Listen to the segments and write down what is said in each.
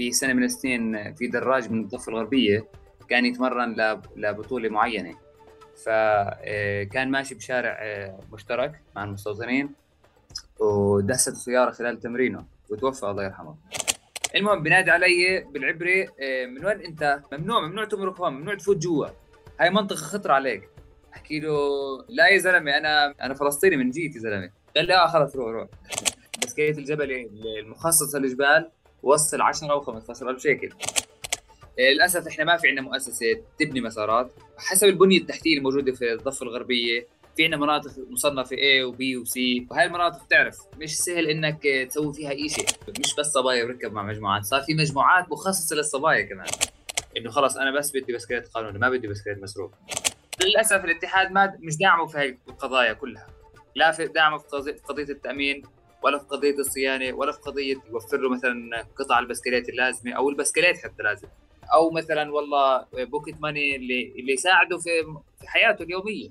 في سنة من السنين في دراج من الضفة الغربية كان يتمرن لبطولة معينة. فكان ماشي بشارع مشترك مع المستوطنين ودست السيارة خلال تمرينه وتوفى الله يرحمه. المهم بنادي علي بالعبري من وين انت؟ ممنوع ممنوع تمرق هون ممنوع تفوت جوا. هاي منطقة خطرة عليك. احكي له لا يا زلمة أنا أنا فلسطيني من جيت يا زلمة. قال لي آه خلص روح روح. بسكليت الجبل المخصصة للجبال وصل 10 أو 15 ألف شيكل. للأسف إحنا ما في عندنا مؤسسة تبني مسارات. حسب البنية التحتية الموجودة في الضفة الغربية في عندنا مناطق مصنفة A و B و C. وهي المناطق تعرف مش سهل إنك تسوي فيها إي شيء. مش بس صبايا بركب مع مجموعات. صار في مجموعات مخصصة للصبايا كمان. إنه خلص أنا بس بدي بسكليت قانوني ما بدي بسكليت مسروق. للأسف الاتحاد ما مش داعمه في هاي القضايا كلها. لا في دعمه في قضية التأمين ولا في قضية الصيانة ولا في قضية يوفر له مثلا قطع البسكليت اللازمة أو البسكليت حتى لازم. أو مثلا والله pocket money اللي اللي يساعده في في حياته اليومية.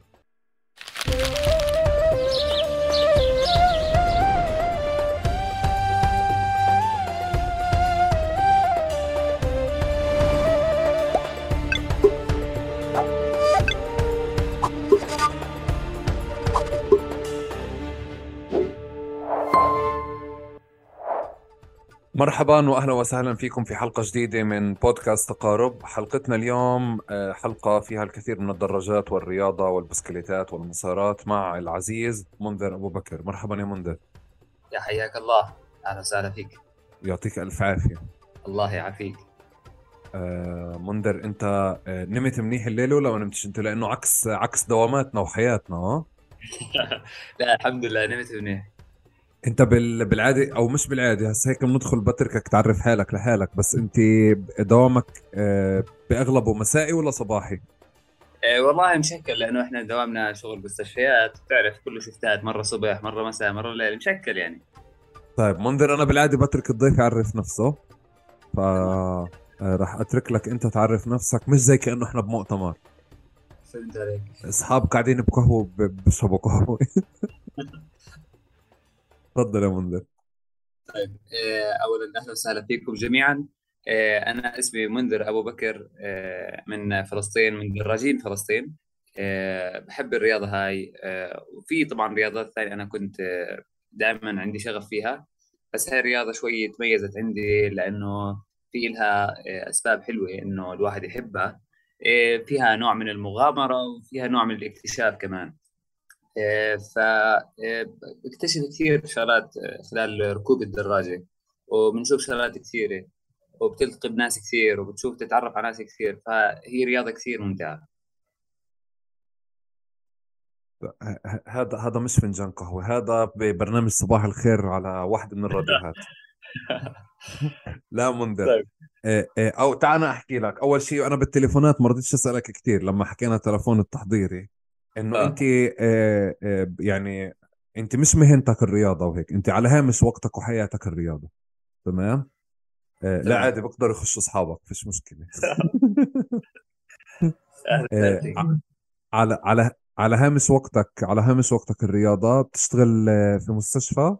مرحبا واهلا وسهلا فيكم في حلقة جديدة من بودكاست تقارب. حلقتنا اليوم آه، حلقة فيها الكثير من الدراجات والرياضة والبسكليتات والمسارات مع العزيز منذر أبو بكر. مرحبا يا منذر. يا حياك الله. أهلا وسهلا فيك. يعطيك ألف عافية. الله يعافيك. آه منذر أنت آه نمت منيح الليلة ولا ما نمتش؟ أنت لأنه عكس عكس دواماتنا وحياتنا ها؟ لا الحمد لله نمت منيح. انت بال... بالعاده أو مش بالعاده هسه هيك بندخل بتركك تعرف حالك لحالك بس انت دوامك آه، بأغلبه مسائي ولا صباحي؟ أه والله مشكل لأنه إحنا دوامنا شغل مستشفيات بتعرف كله شفتات مرة صبح مرة مساء مرة ليل مشكل يعني. طيب منذر أنا بالعاده بترك الضيف يعرف نفسه ف آه، راح أترك لك أنت تعرف نفسك مش زي كأنه إحنا بمؤتمر. فهمت عليك. اصحاب قاعدين بقهوة بيشربوا قهوة. تفضل يا منذر طيب آه، اولا أهلا وسهلا فيكم جميعا. آه، أنا اسمي منذر أبو بكر آه، من فلسطين من دراجين فلسطين. بحب الرياضة هاي. وفي طبعا رياضات ثانية أنا كنت دائما عندي شغف فيها. بس هاي الرياضة شوي تميزت عندي لأنه في لها أسباب حلوة إنه الواحد يحبها. فيها نوع من المغامرة وفيها نوع من الاكتشاف كمان. فبكتشف كثير شغلات خلال ركوب الدراجة وبنشوف شغلات كثيرة وبتلتقي بناس كثير وبتشوف تتعرف على ناس كثير فهي رياضة كثير ممتعة. هذا هذا مش فنجان قهوة هذا ببرنامج صباح الخير على واحد من الراديوهات. لا منذر. طيب. إيه إيه أو تعال أحكي لك. أول شيء أنا بالتليفونات ما رضيتش أسألك كثير لما حكينا تلفون التحضيري. إنه آه. انت آه آه يعني انت مش مهنتك الرياضة وهيك انت على هامش وقتك وحياتك الرياضة تمام؟ آه لا عادي بقدر يخش أصحابك فيش مشكلة. آه على على على هامش وقتك على هامش وقتك الرياضة بتشتغل في مستشفى؟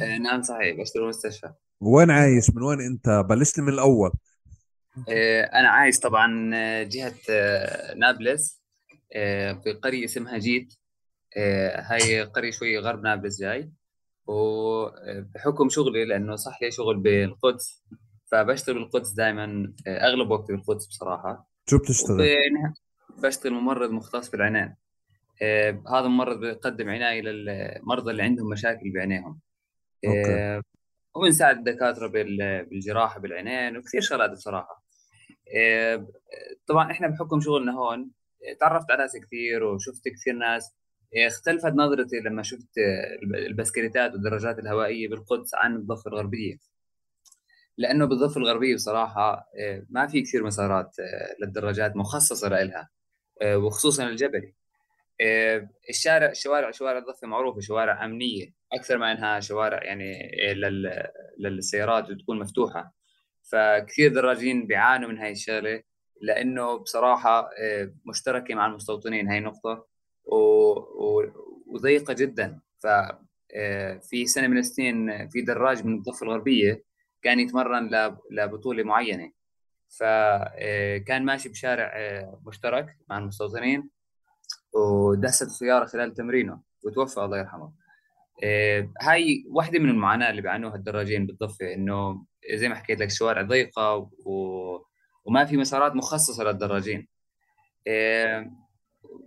آه نعم صحيح بشتغل مستشفى. وين عايش؟ من وين أنت؟ بلشت من الأول. أنا عايش طبعا جهة نابلس. في قرية اسمها جيت. آه، هاي قرية شوي غرب نابلس جاي وبحكم شغلي لأنه صح لي شغل بالقدس فبشتغل بالقدس دائما آه، أغلب وقتي بالقدس بصراحة. شو بتشتغل؟ بشتغل ممرض مختص بالعنان هذا الممرض بيقدم عناية للمرضى اللي عندهم مشاكل بعينيهم أوكي. وبنساعد الدكاترة بالجراحة بالعنان وكثير شغلات بصراحة. طبعا إحنا بحكم شغلنا هون تعرفت على ناس كثير وشفت كثير ناس. اختلفت نظرتي لما شفت البسكليتات والدراجات الهوائية بالقدس عن الضفة الغربية. لأنه بالضفة الغربية بصراحة ما في كثير مسارات للدراجات مخصصة لها وخصوصا الجبلي الشارع الشوارع شوارع الضفة معروفة شوارع أمنية أكثر ما إنها شوارع يعني للسيارات وتكون مفتوحة. فكثير دراجين بيعانوا من هاي الشغلة. لأنه بصراحة آه، مشتركة مع المستوطنين هاي نقطة. وضيقة جدا. ف آه، في سنة من السنين في دراج من الضفة الغربية كان يتمرن لبطولة معينة. فكان ماشي بشارع مشترك مع المستوطنين ودست السيارة خلال تمرينه وتوفى الله يرحمه. هاي واحدة من المعاناة اللي بيعانوها الدراجين بالضفة إنه زي ما حكيت لك الشوارع ضيقة و... وما في مسارات مخصصة للدراجين.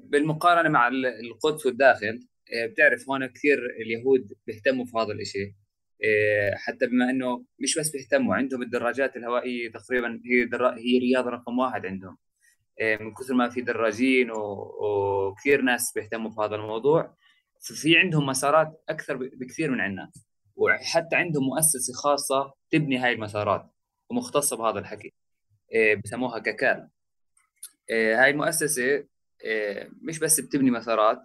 بالمقارنة مع القدس والداخل بتعرف هون كثير اليهود بيهتموا في هذا الإشي. حتى بما إنه مش بس بيهتموا عندهم الدراجات الهوائية تقريبا هي درا... هي رياضة رقم واحد عندهم. من كثر ما في دراجين و... وكثير ناس بيهتموا في هذا الموضوع ففي عندهم مسارات أكثر بكثير من عندنا. وحتى عندهم مؤسسة خاصة تبني هاي المسارات ومختصة بهذا الحكي. بسموها ككال هاي المؤسسه مش بس بتبني مسارات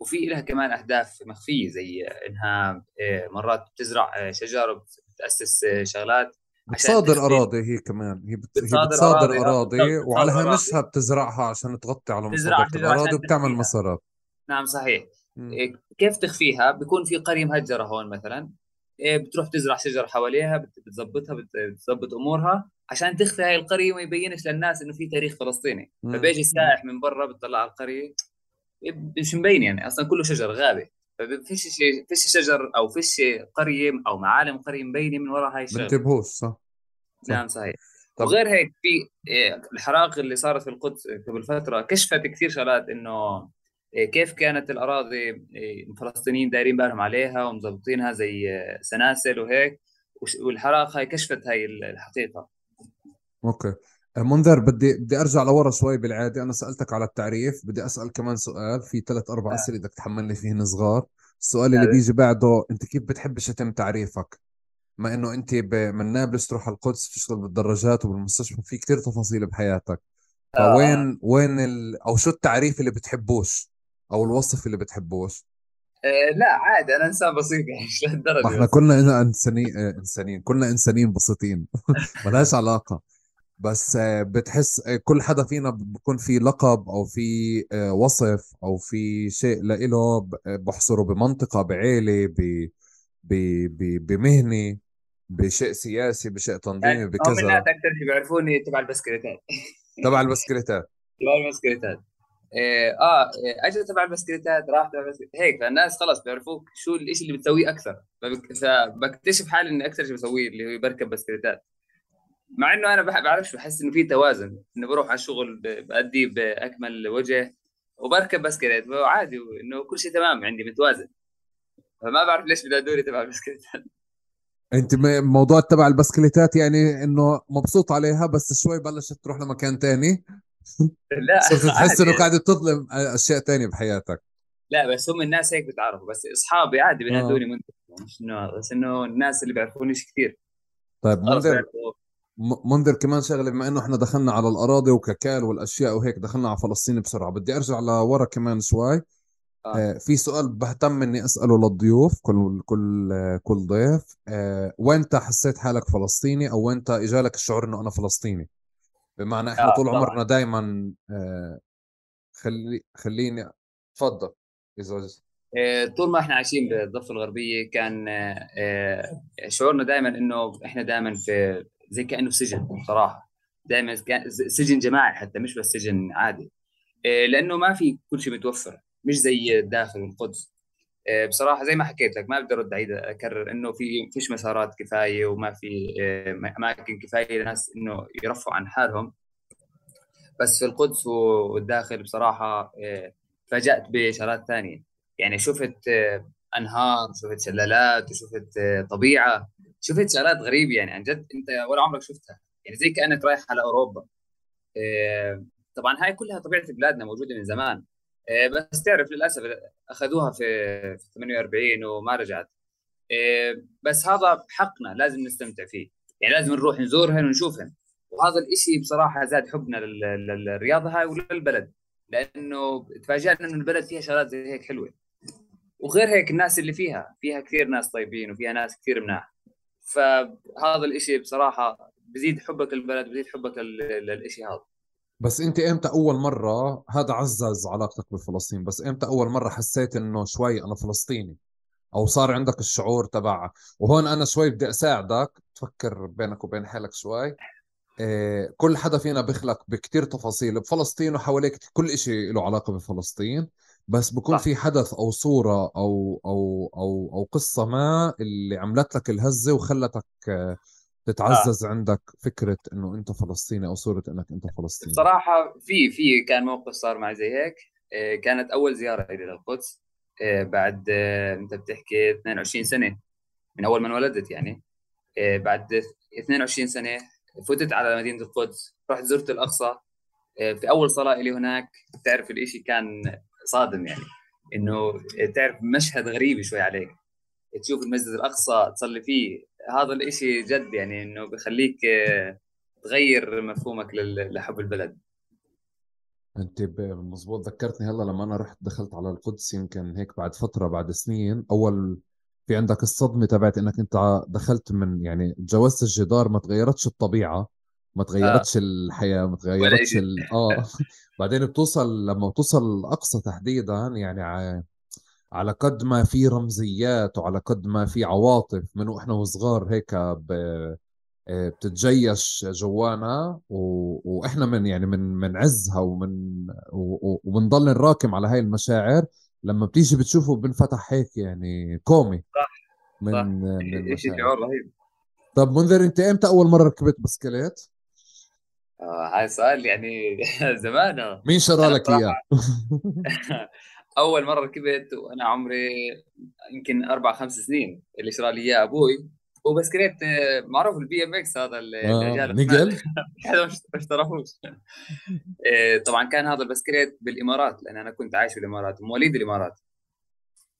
وفي لها كمان أهداف مخفية زي إنها مرات بتزرع شجر وبتأسس شغلات بتصادر أراضي هي كمان. هي, بت... بتصادر, هي بتصادر أراضي, أراضي وعلى هامشها بتزرعها عشان تغطي على مصادره الاراضي وبتعمل مسارات. نعم صحيح. م. كيف تخفيها؟ بيكون في قرية مهجرة هون مثلا. بتروح تزرع شجر حواليها بتظبطها بتظبط أمورها عشان تخفي هاي القرية وما يبينش للناس إنه في تاريخ فلسطيني. فبيجي السائح من برا بتطلع على القرية. مش مبين يعني أصلا كله شجر غابة. فيش شيء فيش شجر أو فيش قرية أو معالم قرية مبينة من وراء هاي الشغله بنتبهوش صح. نعم صحيح. طب. وغير هيك في إيه، الحرائق اللي صارت في القدس قبل فترة كشفت كثير شغلات إنه إيه، كيف كانت الأراضي؟ إيه، الفلسطينيين دايرين بالهم عليها ومظبطينها زي سناسل وهيك. والحرائق هاي كشفت هاي الحقيقة. okay. منذر بدي بدي أرجع لورا شوي بالعادة. أنا سألتك على التعريف. بدي أسأل كمان سؤال. في ثلاث أربع آه. أسئلة بدك تحملني فيهن صغار. السؤال اللي بيجي بعده أنت كيف بتحبش يتم تعريفك؟ ما إنه أنت من نابلس تروح على القدس تشتغل بالدراجات وبالمستشفى. في كثير تفاصيل بحياتك. آه. فوين وين ال... أو شو التعريف اللي بتحبوش؟ أو الوصف اللي بتحبوش؟ آه لا عادي أنا إنسان بسيط يعني مش لهالدرجة. إحنا كلنا انسانين آه، انسانين كلنا إنسانين بسيطين ملهاش علاقة. بس آه، بتحس كل حدا فينا بكون في لقب أو في وصف أو في شيء لإله بحصره بمنطقة بعيلة ب بمهنة بشيء سياسي بشيء تنظيمي يعني بكذا. أكثر شيء بيعرفوني تبع البسكليتات. تبع البسكليتات. تبع البسكليتات. إيه آه اجى تبع البسكليتات راح تبع البسكليتات هيك فالناس خلص بيعرفوك شو الشيء اللي بتسويه أكثر. فبكتشف حالي إني أكثر شيء بسويه اللي هو بركب بسكليتات مع إنه أنا بعرفش بحس إنه في توازن. إنه بروح على الشغل بأدي بأكمل وجه وبركب بسكليت عادي إنه كل شيء تمام عندي متوازن. فما بعرف ليش بدي أدوري تبع البسكليتات أنت موضوع تبع البسكليتات يعني إنه مبسوط عليها بس شوي بلشت تروح لمكان تاني. لا صرت تحس إنه قاعد تظلم أشياء تانية بحياتك. لا بس هم الناس هيك بتعرفوا بس أصحابي عادي بينادوني آه. مش إنه بس إنه الناس اللي بيعرفونيش كثير طيب منذر منذر كمان شغلة بما إنه إحنا دخلنا على الأراضي وككال والأشياء وهيك دخلنا على فلسطين بسرعة. بدي أرجع لورا كمان شوي. آه. آه في سؤال بهتم إني أسأله للضيوف كل كل آه كل ضيف. آه وين حسيت حالك فلسطيني؟ أو وين إجالك الشعور إنه أنا فلسطيني؟ بمعنى إحنا آه طول عمرنا دائما آه خلي خليني تفضل إذا آه، طول ما إحنا عايشين بالضفة الغربية كان شعورنا دائما إنه إحنا دائما في زي كأنه سجن بصراحه دائما سجن جماعي حتى مش بس سجن عادي. لأنه ما في كل شيء متوفر. مش زي داخل القدس. آه، بصراحة زي ما حكيت لك ما بدي أرد عيد أكرر إنه في فيش مسارات كفاية وما في آه، أماكن كفاية للناس إنه يرفعوا عن حالهم. بس في القدس والداخل بصراحة فاجات بشغلات ثانية. يعني شفت أنهار شفت شلالات وشفت طبيعة شفت شغلات غريبة يعني عن جد أنت ولا عمرك شفتها. يعني زي كأنك رايح على أوروبا. طبعا هاي كلها طبيعة بلادنا موجودة من زمان. بس تعرف للأسف أخذوها في, في 48 وما رجعت. إيه بس هذا حقنا لازم نستمتع فيه. يعني لازم نروح نزورهن ونشوفهن. وهذا الإشي بصراحة زاد حبنا للرياضة هاي وللبلد. لأنه تفاجأنا إنه البلد فيها شغلات زي هيك حلوة. وغير هيك الناس اللي فيها فيها كثير ناس طيبين وفيها ناس كثير مناح. فهذا الإشي بصراحة بزيد حبك للبلد بزيد حبك للإشي هذا. بس انت إمتى اول مرة هذا عزز علاقتك بفلسطين بس إمتى اول مرة حسيت انه شوي أنا فلسطيني؟ أو صار عندك الشعور تبع وهون أنا شوي بدي أساعدك تفكر بينك وبين حالك شوي. إيه كل حدا فينا بيخلق بكتير تفاصيل بفلسطين وحواليك كل إشي له علاقة بفلسطين بس بكون صح. في حدث أو صورة أو أو أو أو قصة ما اللي عملت لك الهزة وخلتك تتعزز آه. عندك فكرة إنه أنت فلسطيني أو صورة إنك أنت فلسطيني. بصراحة في في كان موقف صار معي زي هيك. إيه، كانت أول زيارة لي للقدس إيه، بعد أنت بتحكي 22 سنة من أول ما انولدت يعني. بعد 22 سنة فتت على مدينة القدس رحت زرت الأقصى. في أول صلاة لي هناك تعرف الإشي كان صادم يعني إنه تعرف مشهد غريب شوي عليك. تشوف المسجد الأقصى تصلي فيه هذا الإشي جد يعني إنه بخليك تغير مفهومك لحب البلد أنت مزبوط ذكرتني هلا لما أنا رحت دخلت على القدس يمكن هيك بعد فترة بعد سنين أول في عندك الصدمة تبعت إنك أنت دخلت من يعني تجاوزت الجدار ما تغيرتش الطبيعة ما تغيرتش آه. الحياة ما تغيرتش ال... آه بعدين بتوصل لما بتوصل الأقصى تحديدا يعني. على قد ما في رمزيات وعلى قد ما في عواطف من وإحنا وصغار هيك. آه، بتتجيش جوانا و... وإحنا من يعني من من عزها ومن و... وبنضل نراكم على هاي المشاعر لما بتيجي بتشوفه بنفتح هيك يعني كومي صح من صح. من شيء شعور رهيب طب منذر أنت إمتى أول مرة ركبت بسكليت؟ آه هاي سؤال يعني زمان مين شرى لك إياه؟ أول مرة ركبت وأنا عمري يمكن أربع خمس سنين اللي شرى لي إياه أبوي. وبسكليت معروف ال BMX هذا اللي آه نقل ما اشتراهوش آه، طبعا كان هذا البسكليت بالإمارات لأن أنا كنت عايش في الإمارات مواليد الإمارات.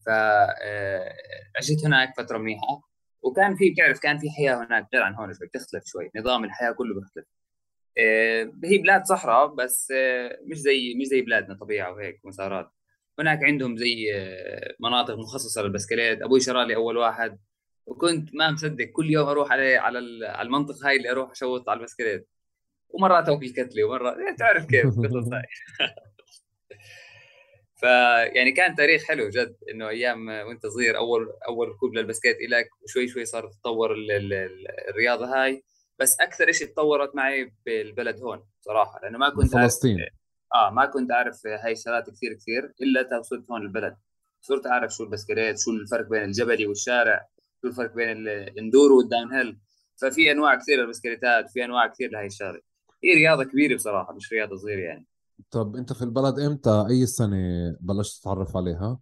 فعشت آه، هناك فترة منيحة. وكان في بتعرف كان في حياة هناك غير عن هون شوي بتختلف شوي. نظام الحياة كله بيختلف. آه، هي بلاد صحراء بس مش زي مش زي بلادنا طبيعة وهيك مسارات. هناك عندهم زي مناطق مخصصة للبسكليت. أبوي شرى لي أول واحد وكنت ما مصدق كل يوم أروح عليه على على المنطقة هاي اللي أروح أشوط على البسكليت. ومرات اكل كتلي ومرات يعني تعرف كيف ف يعني كان تاريخ حلو جد إنه أيام وأنت صغير أول أول ركوب للبسكيت لك وشوي شوي صارت تتطور الرياضة هاي. بس أكثر شيء تطورت معي بالبلد هون صراحة لأنه ما كنت فلسطين. آه ما كنت أعرف هاي الشغلات كثير كثير إلا وصلت هون البلد. صرت أعرف شو البسكليت شو الفرق بين الجبلي والشارع شو الفرق بين ال enduro وال downhill. ففي أنواع كثير للبسكليتات في أنواع كثير لهي الشغلة. هي رياضة كبيرة بصراحة مش رياضة صغيرة يعني. طب أنت في البلد إمتى؟ أي سنة بلشت تتعرف عليها؟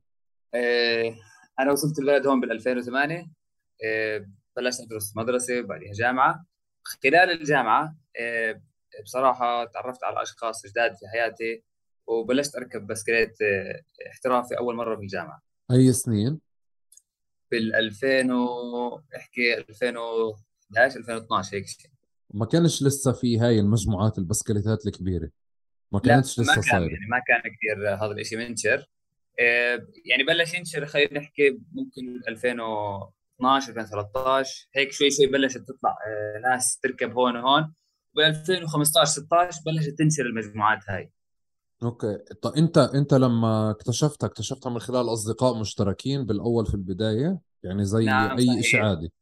إيه أنا وصلت البلد هون بال 2008 إيه بلشت أدرس مدرسة بعدها جامعة. خلال الجامعة إيه بصراحة تعرفت على أشخاص جداد في حياتي وبلشت أركب بسكليت إيه احترافي أول مرة في الجامعة. اي سنين؟ بال 2000 و احكي 2011 2012 هيك شيء. ما كانش لسه في هاي المجموعات البسكليتات الكبيرة؟ ما كانتش لسه صايرة؟ يعني ما كان كثير هذا الشيء منتشر آه، يعني بلش ينشر خلينا نحكي ممكن 2012 2013 هيك شوي شوي بلشت تطلع آه، ناس تركب هون وهون. ب 2015 16 بلشت تنشر المجموعات هاي. أوكي. طيب أنت أنت لما اكتشفتها اكتشفتها من خلال أصدقاء مشتركين بالأول في البداية؟ يعني زي نعم أي شيء عادي.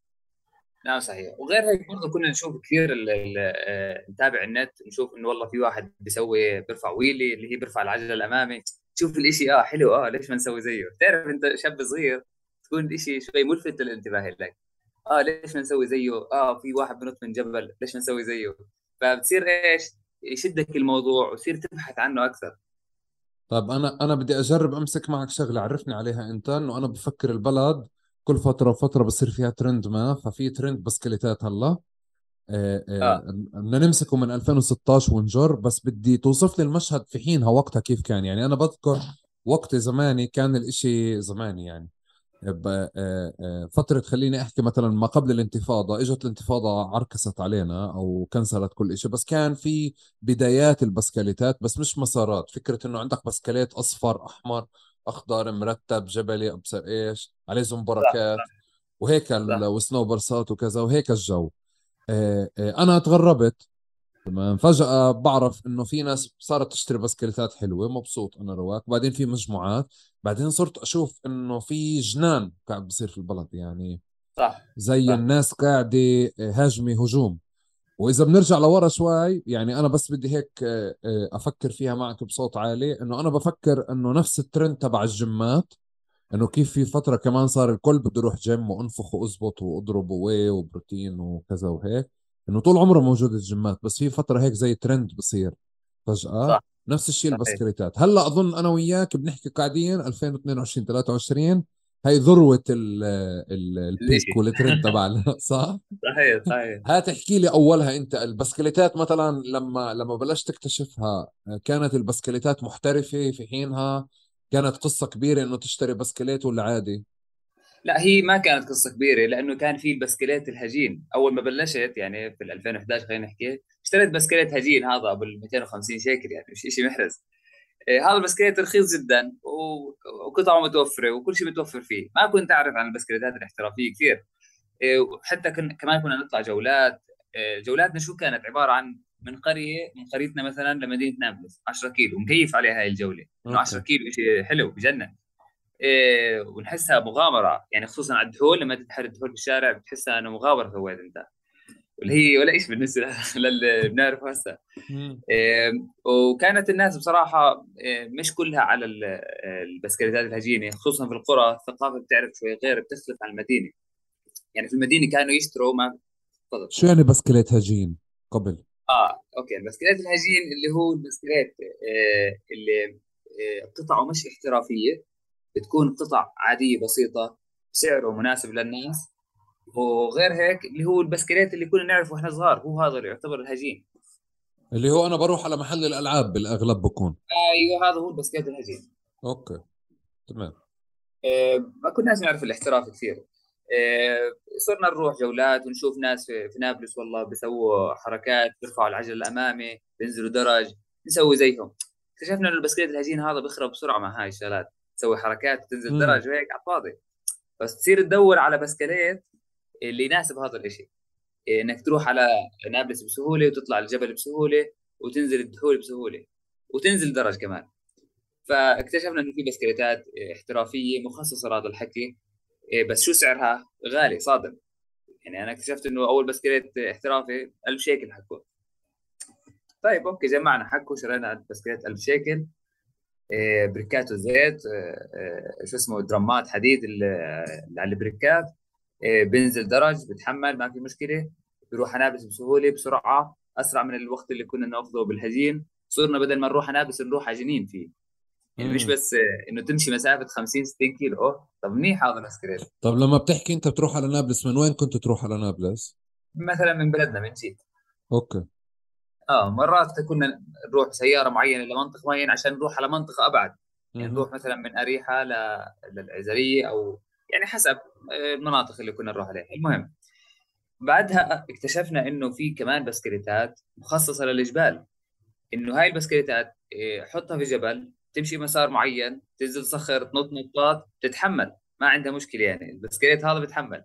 نعم صحيح. وغير هيك برضه كنا نشوف كثير آه، نتابع النت نشوف إنه والله في واحد بيسوي بيرفع ويلي اللي هي بيرفع العجلة الأمامي. تشوف الإشي آه حلو آه ليش ما نسوي زيه؟ بتعرف أنت شاب صغير تكون الإشي شوي ملفت للانتباه لك. آه ليش ما نسوي زيه؟ آه في واحد بنط من جبل ليش ما نسوي زيه؟ فبتصير إيش؟ يشدك الموضوع وتصير تبحث عنه أكثر. طيب أنا أنا بدي أجرب أمسك معك شغلة عرفني عليها انت انه أنا بفكر البلد. كل فترة وفترة بصير فيها ترند ما ففي ترند بسكليتات هلأ. آه، آه، آه. بدنا نمسكه من 2016 ونجر بس بدي توصف لي المشهد في حينها وقتها كيف كان. يعني أنا بذكر وقت زماني كان الإشي زماني يعني. آه، آه، فترة خليني أحكي مثلا ما قبل الانتفاضة إجت الانتفاضة عركست علينا أو كنسلت كل شيء بس كان في بدايات البسكليتات بس مش مسارات. فكرة إنه عندك بسكليت أصفر أحمر أخضر مرتب جبلي أبصر إيش عليه زنبركات وهيك وسنوبرسات وكذا وهيك الجو. آه، أنا تغربت تمام. فجأة بعرف إنه في ناس صارت تشتري بسكليتات حلوة مبسوط أنا رواك. بعدين في مجموعات. بعدين صرت أشوف إنه في جنان قاعد بصير في البلد يعني صح. زي صح. الناس قاعدة هاجمة هجوم. وإذا بنرجع لورا شوي يعني أنا بس بدي هيك آه، آه، أفكر فيها معك بصوت عالي. إنه أنا بفكر إنه نفس الترند تبع الجيمات إنه كيف في فترة كمان صار الكل بده يروح جيم وأنفخ واظبط وأضرب و whey وبروتين وكذا وهيك. إنه طول عمره موجود الجيمات بس في فترة هيك زي ترند بصير فجأة صح. نفس الشيء البسكليتات هلأ أظن أنا وياك بنحكي قاعدين 2022 23 هي ذروة ال peak وال trend تبعنا صح؟ صحيح صحيح هات احكي لي أولها أنت البسكليتات مثلا لما لما بلشت تكتشفها كانت البسكليتات محترفة في حينها كانت قصة كبيرة إنه تشتري بسكليت ولا عادي؟ لا هي ما كانت قصة كبيرة لأنه كان في البسكليت الهجين. أول ما بلشت يعني في 2011 خلينا نحكي اشتريت بسكليت هجين هذا بال 250 شيكل يعني مش شيء محرز. إيه، هذا البسكليت رخيص جدا وقطعه متوفرة وكل شيء متوفر فيه. ما كنت أعرف عن البسكليتات الاحترافية كثير. إيه، وحتى كمان كنا نطلع جولات. إيه، جولاتنا شو كانت؟ عبارة عن من قرية من قريتنا مثلا لمدينة نابلس 10 كيلو مكيف عليها هاي الجولة. إنه 10 كيلو شيء حلو بجنن. إيه ونحسها مغامرة. يعني خصوصا على الدهول لما تتحرك الدهول بالشارع بتحسها إنه مغامرة سويت أنت. واللي هي ولا شيء بالنسبة للي بنعرفه هسه. إيه وكانت الناس بصراحة إيه مش كلها على البسكليتات الهجينة خصوصا في القرى. الثقافة بتعرف شوي غير بتختلف عن المدينة. يعني في المدينة كانوا يشتروا ما تفضل. شو يعني بسكليت هجين قبل؟ آه okay. البسكليت الهجين اللي هو البسكليت آه اللي آه قطعه مش احترافية. بتكون قطع عادية بسيطة سعره مناسب للناس. وغير هيك اللي هو البسكليت اللي كنا نعرفه وإحنا صغار هو هذا اللي يعتبر الهجين. اللي هو أنا بروح على محل الألعاب بالأغلب بكون. أيوه هذا هو البسكليت الهجين. أوكي تمام. آه ما كناش نعرف الاحتراف كثير. آه صرنا نروح جولات ونشوف ناس في, في نابلس والله بيسووا حركات بيرفعوا العجل الامامي بينزلوا درج نسوي زيهم. اكتشفنا إنه البسكليت الهجين هذا بيخرب بسرعة مع هاي الشغلات. تسوي حركات تنزل درج وهيك على الفاضي. بس تصير تدور على بسكليت اللي يناسب هذا الشيء إنك تروح على نابلس بسهولة وتطلع الجبل بسهولة وتنزل ال downhill بسهولة وتنزل درج كمان. فاكتشفنا إنه في بسكليتات احترافية مخصصة لهذا الحكي. بس شو سعرها؟ غالي صادم. يعني أنا اكتشفت إنه أول بسكليت احترافي 1000 شيكل حكوا. طيب okay جمعنا حكوا شرينا بسكليت 1000 شيكل. بريكات زيت شو اسمه درامات حديد على البريكات. بينزل درج بتحمل ما في مشكلة. بيروح نابلس بسهولة بسرعة. أسرع من الوقت اللي كنا نأخذه بالهجين. صرنا بدل ما نروح نابلس نروح ع جنين فيه. يعني مش بس إنه تمشي مسافة 50 60 كيلو. أوه. طب منيح هذا البسكليت. طب لما بتحكي أنت بتروح على نابلس من وين كنت تروح على نابلس؟ مثلا من بلدنا من جيت okay. آه مرات كنا نروح سيارة معينة لمنطقه معينة عشان نروح على منطقة أبعد. يعني نروح مثلا من أريحا للعيزرية أو يعني حسب المناطق اللي كنا نروح عليها. المهم بعدها اكتشفنا إنه في كمان بسكليتات مخصصة للجبال. إنه هاي البسكليتات إيه، حطها في جبل تمشي مسار معين تنزل صخر تنط نطات تتحمل. ما عندها مشكلة يعني البسكليت هذا بتحمل.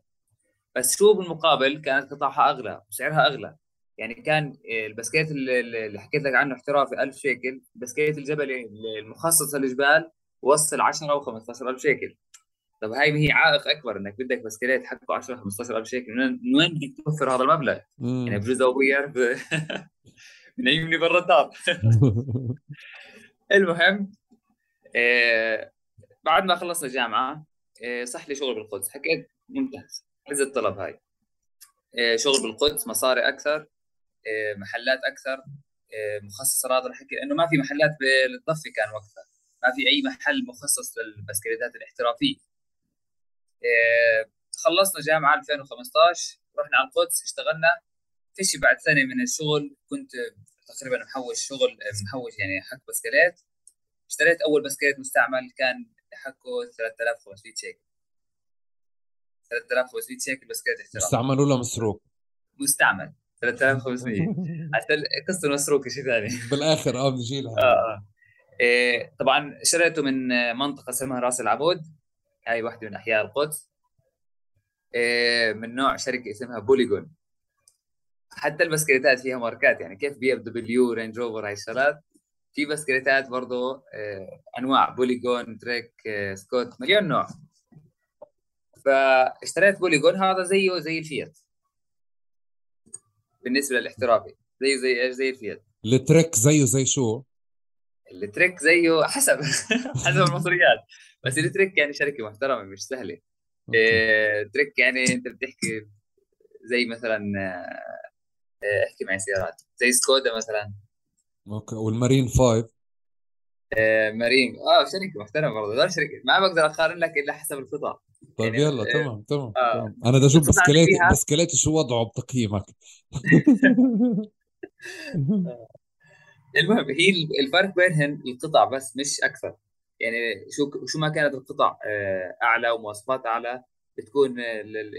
بس شو بالمقابل كانت قطعها أغلى وسعرها أغلى. يعني كان البسكليت اللي حكيت لك عنه احترافي 1000 شيكل بسكليت الجبل المخصص للجبال وصل 10 أو 15000 شيكل. طب هاي هي عائق أكبر إنك بدك بسكليت حقه 10 15000 شيكل. من وين بدك توفر هذا المبلغ؟ مم. يعني بجوز أبوي يعرف. بنيمني برا الدار. المهم إيه بعد ما خلصنا جامعه إيه صح لي شغل بالقدس. حكيت ممتاز. عز الطلب هاي. إيه شغل بالقدس مصاري أكثر. محلات أكثر إيه مخصصة هذا الحكي لأنه ما في محلات بالضفة كان وقتها. ما في أي محل مخصص للبسكليتات الاحترافية. إيه، خلصنا جامعة 2015 رحنا على القدس اشتغلنا. فيش بعد سنة من الشغل كنت تقريبا محوش شغل محوش يعني حق بسكليت. اشتريت أول بسكليت مستعمل كان حقه 3500 شيكل 3500 شيكل بسكليت احترافي. مستعمل ولا مسروق؟ مستعمل. 3500 عشان قصة المسروق شيء ثاني. بالآخر آه بنجي لها آه آه. إيه طبعا شريته من منطقة اسمها راس العامود. هاي واحدة من أحياء القدس. إيه، من نوع شركة اسمها بوليجون. حتى البسكليتات فيها ماركات يعني كيف بي ام دبليو رينج روفر هاي الشغلات. في بسكليتات برضه آه، أنواع بوليجون تريك آه، سكوت، مليون نوع. فاشتريت بوليجون هذا زيه زي الفيات. بالنسبة للاحترافي زيه زي إيش؟ زي الفيات التريك زيه زي شو؟ التريك زيه حسب حسب المصاري. بس التريك يعني شركة محترمة مش سهلة. إيه تريك يعني أنت بتحكي زي مثلا آه، أحكي معي سيارات. زي سكودا مثلا. أوكي والمارين 5 آه مارين آه شركه محترمه برضه هدول شركه ما بقدر أقارن لك إلا حسب القطع طيب يعني يلا آه تمام تمام, آه تمام. أنا بدي أشوف بسكليت بسكليت شو وضعه بتقييمك. المهم هي الفرق بينهم القطع بس مش أكثر. يعني شو شو ما كانت القطع آه، أعلى ومواصفات أعلى بتكون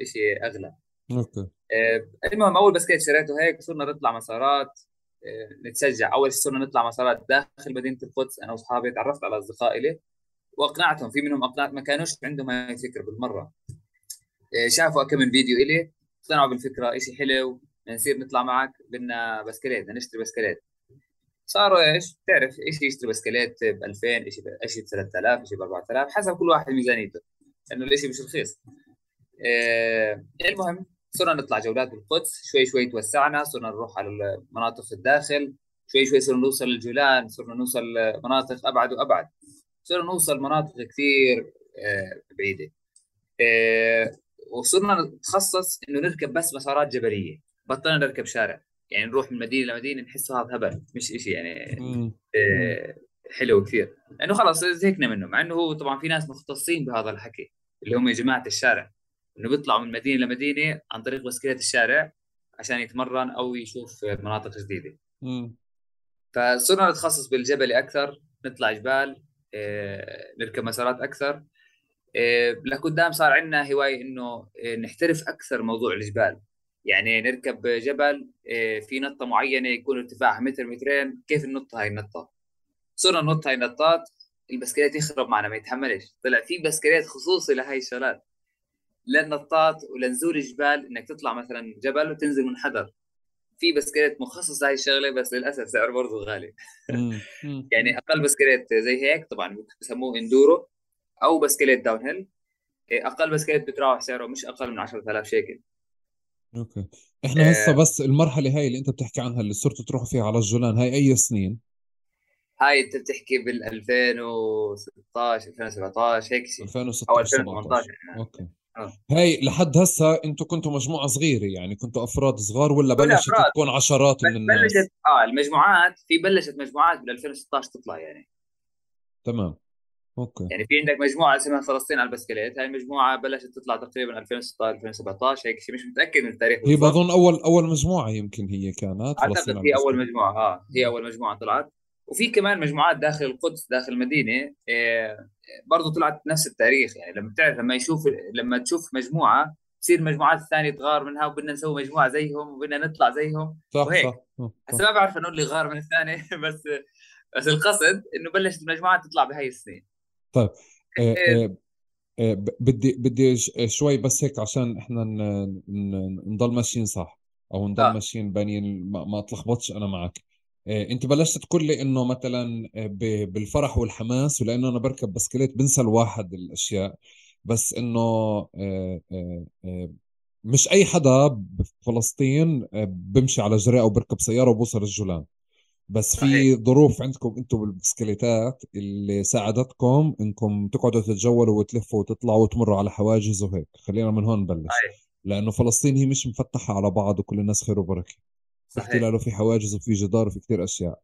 الشيء أغلى. okay. آه، المهم أول بسكليت شريته هيك صرنا نطلع مسارات. آه، نتشجع. أول شيء صرنا نطلع مسارات داخل مدينة القدس أنا وأصحابي تعرفت على اصدقاء لي وأقنعتهم. في منهم أقنعت ما كانوش عندهم هاي الفكرة بالمرة. شافوا كم من فيديو إلي اقتنعوا بالفكرة. شيء حلو نصير نطلع معك. بدنا بسكليت بدنا نشتري بسكليت. صاروا إيش؟ تعرف إيش يشتري بسكليت ب 2000 إيش ب 3000 إيش ب 4000 حسب كل واحد ميزانيته. لأنه الشيء مش رخيص. آه المهم صرنا نطلع جولات بالقدس شوي شوي توسعنا صرنا نروح على المناطق الداخل شوي شوي صرنا نوصل للجولان صرنا نوصل مناطق أبعد وأبعد. صرنا نوصل مناطق كثير آه بعيدة. آه وصرنا نتخصص إنه نركب بس مسارات جبلية. بطلنا نركب شارع. يعني نروح من مدينة لمدينة نحسه هذا هبل مش شيء يعني آه حلو كثير. لأنه خلص زهقنا منه مع إنه هو طبعا في ناس مختصين بهذا الحكي اللي هم جماعة الشارع. إنه بيطلعوا من مدينة لمدينه عن طريق بسكليت الشارع عشان يتمرن أو يشوف مناطق جديدة. فصرنا نتخصص بالجبل أكثر نطلع جبال آه، نركب مسارات أكثر. آه، لقدام صار عندنا هواية إنه آه، نحترف أكثر موضوع الجبال. يعني نركب جبل في نطة معينة يكون ارتفاعها متر مترين. كيف ننط هاي النطة؟ صرنا ننط هاي النطات البسكليت يخرب معنا ما يتحملش. طلع في بسكليت خصوصي لهي الشغلات. للنطات ولنزول الجبال إنك تطلع مثلا جبل وتنزل منحدر في بسكليت مخصص لهي الشغلة بس للأسف سعره برضه غالي. يعني أقل بسكليت زي هيك طبعا بسموه enduro أو بسكليت downhill أقل بسكليت بتراوح سعره مش أقل من 10000 شيكل. أوكي. إحنا هسه آه. بس المرحلة هاي اللي أنت بتحكي عنها اللي صرتوا تروحوا فيها على الجولان هاي أي سنين؟ هاي أنت بتحكي بال 2016 2017 هيك شيء 2016 أو 2018 أوكي. هاي لحد هسه أنتم كنتوا مجموعة صغيرة يعني كنتوا أفراد صغار ولا بلشت تكون عشرات من الناس بلشت آه المجموعات في بلشت مجموعات بال 2016 تطلع يعني. تمام. أوكي. يعني في عندك مجموعة اسمها فلسطين على البسكليت هاي المجموعة بلشت تطلع تقريبا 2016 2017 هيك شيء مش متأكد من التاريخ هي بظن أول أول مجموعة يمكن هي كانت أعتقد هي أول مجموعة آه هي أول مجموعة طلعت. وفي كمان مجموعات داخل القدس داخل المدينة إيه برضه طلعت نفس التاريخ يعني لما بتعرف لما يشوف لما تشوف مجموعة تصير المجموعات الثانية تغار منها وبدنا نسوي مجموعة زيهم وبدنا نطلع زيهم. صح وهيك. صح هسه ما بعرف انه اللي غار من الثانية بس بس القصد إنه بلشت المجموعات تطلع بهاي السنين طيب آه، إيه. آه، آه، بدي بدي شوي بس هيك عشان إحنا نضل ماشيين صح أو نضل آه. ماشيين بانين ما, ما اتلخبطش أنا معك. انت بلشت تقول لي إنه مثلا بالفرح والحماس ولأنه أنا بركب بسكليت بنسى الواحد الأشياء. بس إنه مش أي حدا بفلسطين بمشي على جري أو بركب سيارة وبوصل الجولان. بس في ظروف عندكم أنتم بالبسكليتات اللي ساعدتكم إنكم تقعدوا تتجولوا وتلفوا وتطلعوا وتمروا على حواجز وهيك. خلينا من هون نبلش. لأنه فلسطين هي مش مفتحة على بعض وكل الناس خير وبركة. في احتلال وفي حواجز وفي جدار وفي كثير أشياء.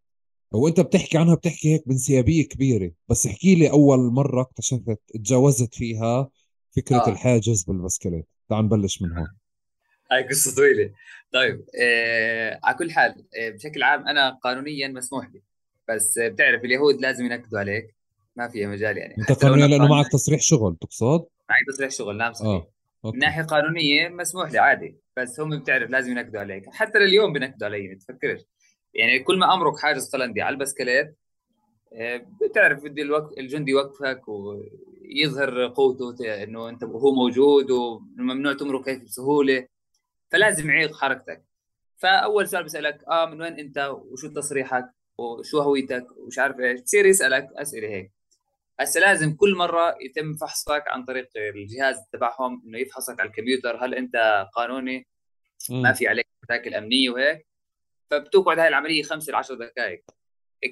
وانت بتحكي عنها بتحكي هيك بانسيابيه كبيرة بس احكي لي أول مرة اكتشفت تجاوزت فيها فكرة آه. الحاجز بالبسكليت. تعال نبلش من هون. هاي قصة طويلة. طيب آه على كل حال آه بشكل عام أنا قانونيا مسموح لي بس آه بتعرف اليهود لازم ينكدوا عليك. ما فيها مجال يعني. أنت قانونيا لأنه معك تصريح شغل تقصد؟ معي تصريح شغل نعم صحيح. آه. من ناحية قانونية مسموح لي عادي بس هم بتعرف لازم ينكدوا عليك حتى لليوم بنكدوا علي ما تفكرش. يعني كل ما أمرك حاجز قلندي على البسكليت آه، بتعرف بدي الوقت الجندي يوقفك ويظهر قوته إنه أنت هو موجود وممنوع تمرق هيك بسهولة. فلازم يعيق حركتك. فأول سؤال بسألك آه من وين أنت؟ وشو تصريحك؟ وشو هويتك؟ ومش عارف إيش. بصير يسألك أسئلة هيك. هسه لازم كل مرة يتم فحصك عن طريق الجهاز تبعهم إنه يفحصك على الكمبيوتر. هل أنت قانوني؟ ما في عليك مشاكل أمنية وهيك؟ فبتقعد هاي العملية خمس ل 10 دقائق.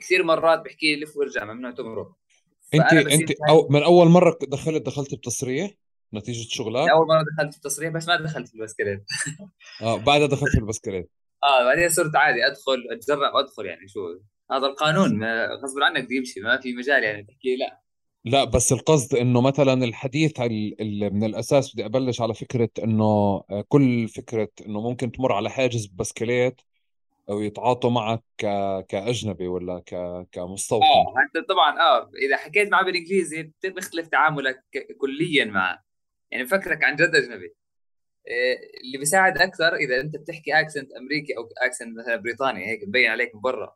كثير مرات بحكي لي لف وارجع ممنوع تمرق. انت أنت أو من أول مرة دخلت دخلت بتصريح؟ نتيجة شغلك؟ أول مرة دخلت في التصريح بس ما دخلت في البسكليت آه بعدها دخلت في البسكليت آه بعدين صرت عادي أدخل اتجرأ وادخل يعني شو. هذا القانون غصب عنك بده يمشي ما في مجال يعني تحكي لا. لا بس القصد إنه مثلا الحديث اللي من الأساس بدي أبلش على فكرة إنه آه، كل فكرة إنه ممكن تمر على حاجز بسكليت أو يتعاطوا معك ك... كأجنبي ولا ك... كمستوطن. آه أنت طبعا آه إذا حكيت معه بالإنجليزي بيختلف تعاملك كليا معه. يعني بفكرك عن جد أجنبي. إيه، اللي بيساعد أكثر إذا أنت بتحكي accent أمريكي أو accent مثلا بريطاني هيك مبين عليك من برا.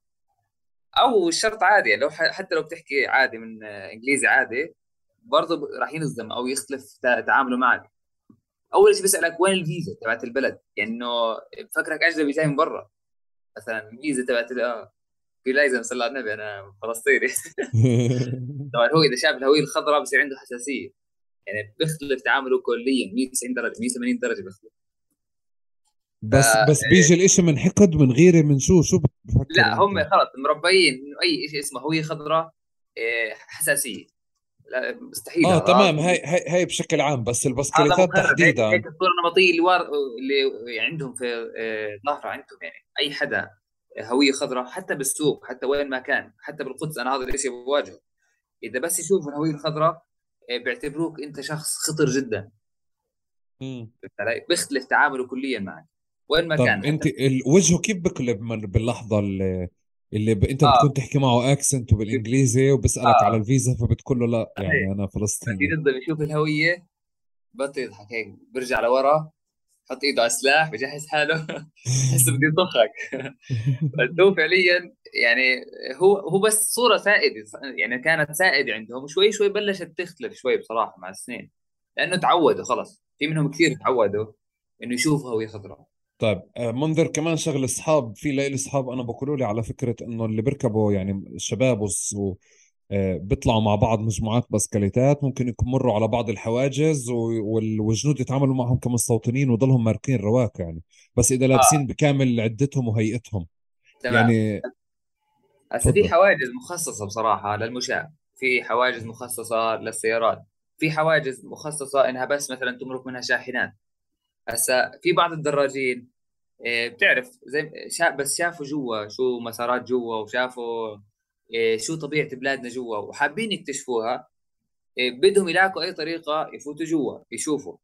أو مش شرط عادي يعني لو حتى لو بتحكي عادي من إنجليزي عادي برضه راح ينظر أو يختلف تعامله معك. أول شيء بيسألك وين الفيزا تبعت البلد؟ يعني إنه بفكرك أجنبي جاي من برا. مثلا الفيزا تبعت آه في لازم صلى على النبي أنا فلسطيني. طبعا هو إذا شاف الهوية الخضراء بصير عنده حساسية. يعني بيختلف تعامله كليا 190 درجة 180 درجة بيختلف. بس ف... بس بيجي الإشي من حقد من غيره من شو؟ شو بفكر لا هم خلص مربيين إنه أي شيء اسمه هوية خضراء إيه، حساسية. لا مستحيل آه تمام هاي هاي هاي بشكل عام بس البسكليتات تحديدا. هيك الصورة النمطية اللي وار... اللي عندهم في إيه، ظاهره عندهم يعني أي حدا هوية خضراء حتى بالسوق حتى وين ما كان حتى بالقدس أنا هذا الشيء بواجهه. إذا بس يشوف الهويه الخضراء إيه، بيعتبروك أنت شخص خطر جدا. امم بيختلف تعامله كليا معك. وين ما طب كان انت وجهه كيف بقلب باللحظة اللي اللي ب... انت آه. بتكون تحكي معه اكسنت وبالإنجليزي وبسالك آه. على الفيزا فبتقول له لا يعني أنا فلسطيني. ينزل يشوف الهوية بطل يضحك هيك برجع لورا حط إيده على السلاح بجهز حاله بحس بدي يطخك هو فعليا يعني هو هو بس صورة سائدة يعني كانت سائدة عندهم شوي شوي بلشت تختلف شوي بصراحة مع السنين لأنه تعودوا خلص في منهم كثير تعودوا إنه يشوفوا هوية خضراء. طيب آه، منذر كمان شغل أصحاب في لي أصحاب أنا بقولوا لي على فكرة إنه اللي بيركبوا يعني الشباب و آه، بيطلعوا مع بعض مجموعات بسكليتات ممكن يمروا على بعض الحواجز والجنود يتعاملوا معهم كمستوطنين وضلهم ماركين رواق يعني بس إذا لابسين آه. بكامل عدتهم وهيئتهم تمام. يعني هسه في حواجز مخصصة بصراحة للمشاة في حواجز مخصصة للسيارات في حواجز مخصصة إنها بس مثلا تمرق منها شاحنات هسا في بعض الدراجين آه، بتعرف زي شا بس شافوا جوا شو مسارات جوا وشافوا آه، شو طبيعة بلادنا جوا وحابين يكتشفوها آه، بدهم يلاقوا أي طريقة يفوتوا جوا يشوفوا.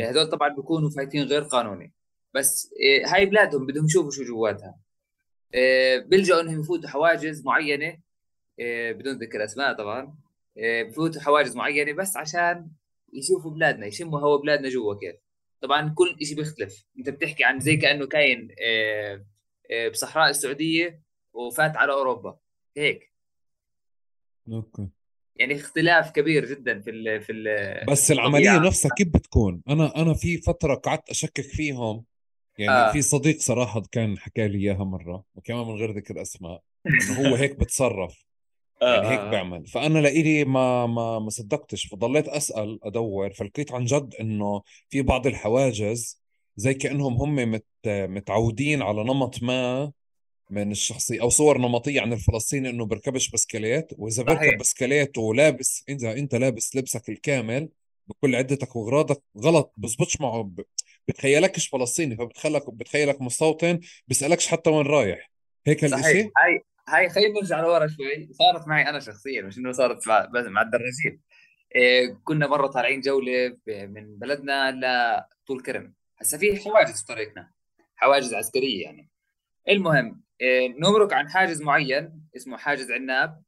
هذول طبعا بيكونوا فايتين غير قانوني. بس هاي بلادهم بدهم يشوفوا شو جواتها. بيلجأوا إنهم يفوتوا حواجز معينة. بدون ذكر أسماء طبعا. بفوتوا حواجز معينة بس عشان يشوفوا بلادنا يشموا هوا بلادنا جوا كيف. طبعا كل شيء بيختلف. أنت بتحكي عن زي كأنه كاين آه، آه، بصحراء السعودية وفات على أوروبا. هيك. أوكي. يعني اختلاف كبير جدا في ال في ال بس العملية نفسها كيف بتكون؟ أنا أنا في فترة قعدت أشكك فيهم. يعني آه. في صديق صراحة كان حكى لي إياها مرة وكمان من غير ذكر أسماء إنه هو هيك بتصرف. يعني هيك آه. بيعمل فأنا لإلي ما ما ما صدقتش. فضليت أسأل أدور. فلقيت عن جد إنه في بعض الحواجز زي كأنهم هم مت متعودين على نمط ما من الشخصية أو صور نمطية عن الفلسطيني إنه بركبش بسكليت وإذا بركب بسكليت ولابس إذا أنت لابس لبسك الكامل بكل عدتك وأغراضك غلط بزبطش معه بتخيلكش فلسطيني. فبتخيلك بتخيلك مستوطن بيسألكش حتى وين رايح. هيك الإشي؟ هاي هاي خلينا نرجع لورا شوي. صارت معي أنا شخصيا مش إنه صارت مع مع الدراجين. إيه كنا مرة طالعين جولة من بلدنا لطول كرم. هسه في حواجز طريقنا حواجز عسكرية يعني. المهم إيه نمرق عن حاجز معين اسمه حاجز عناب.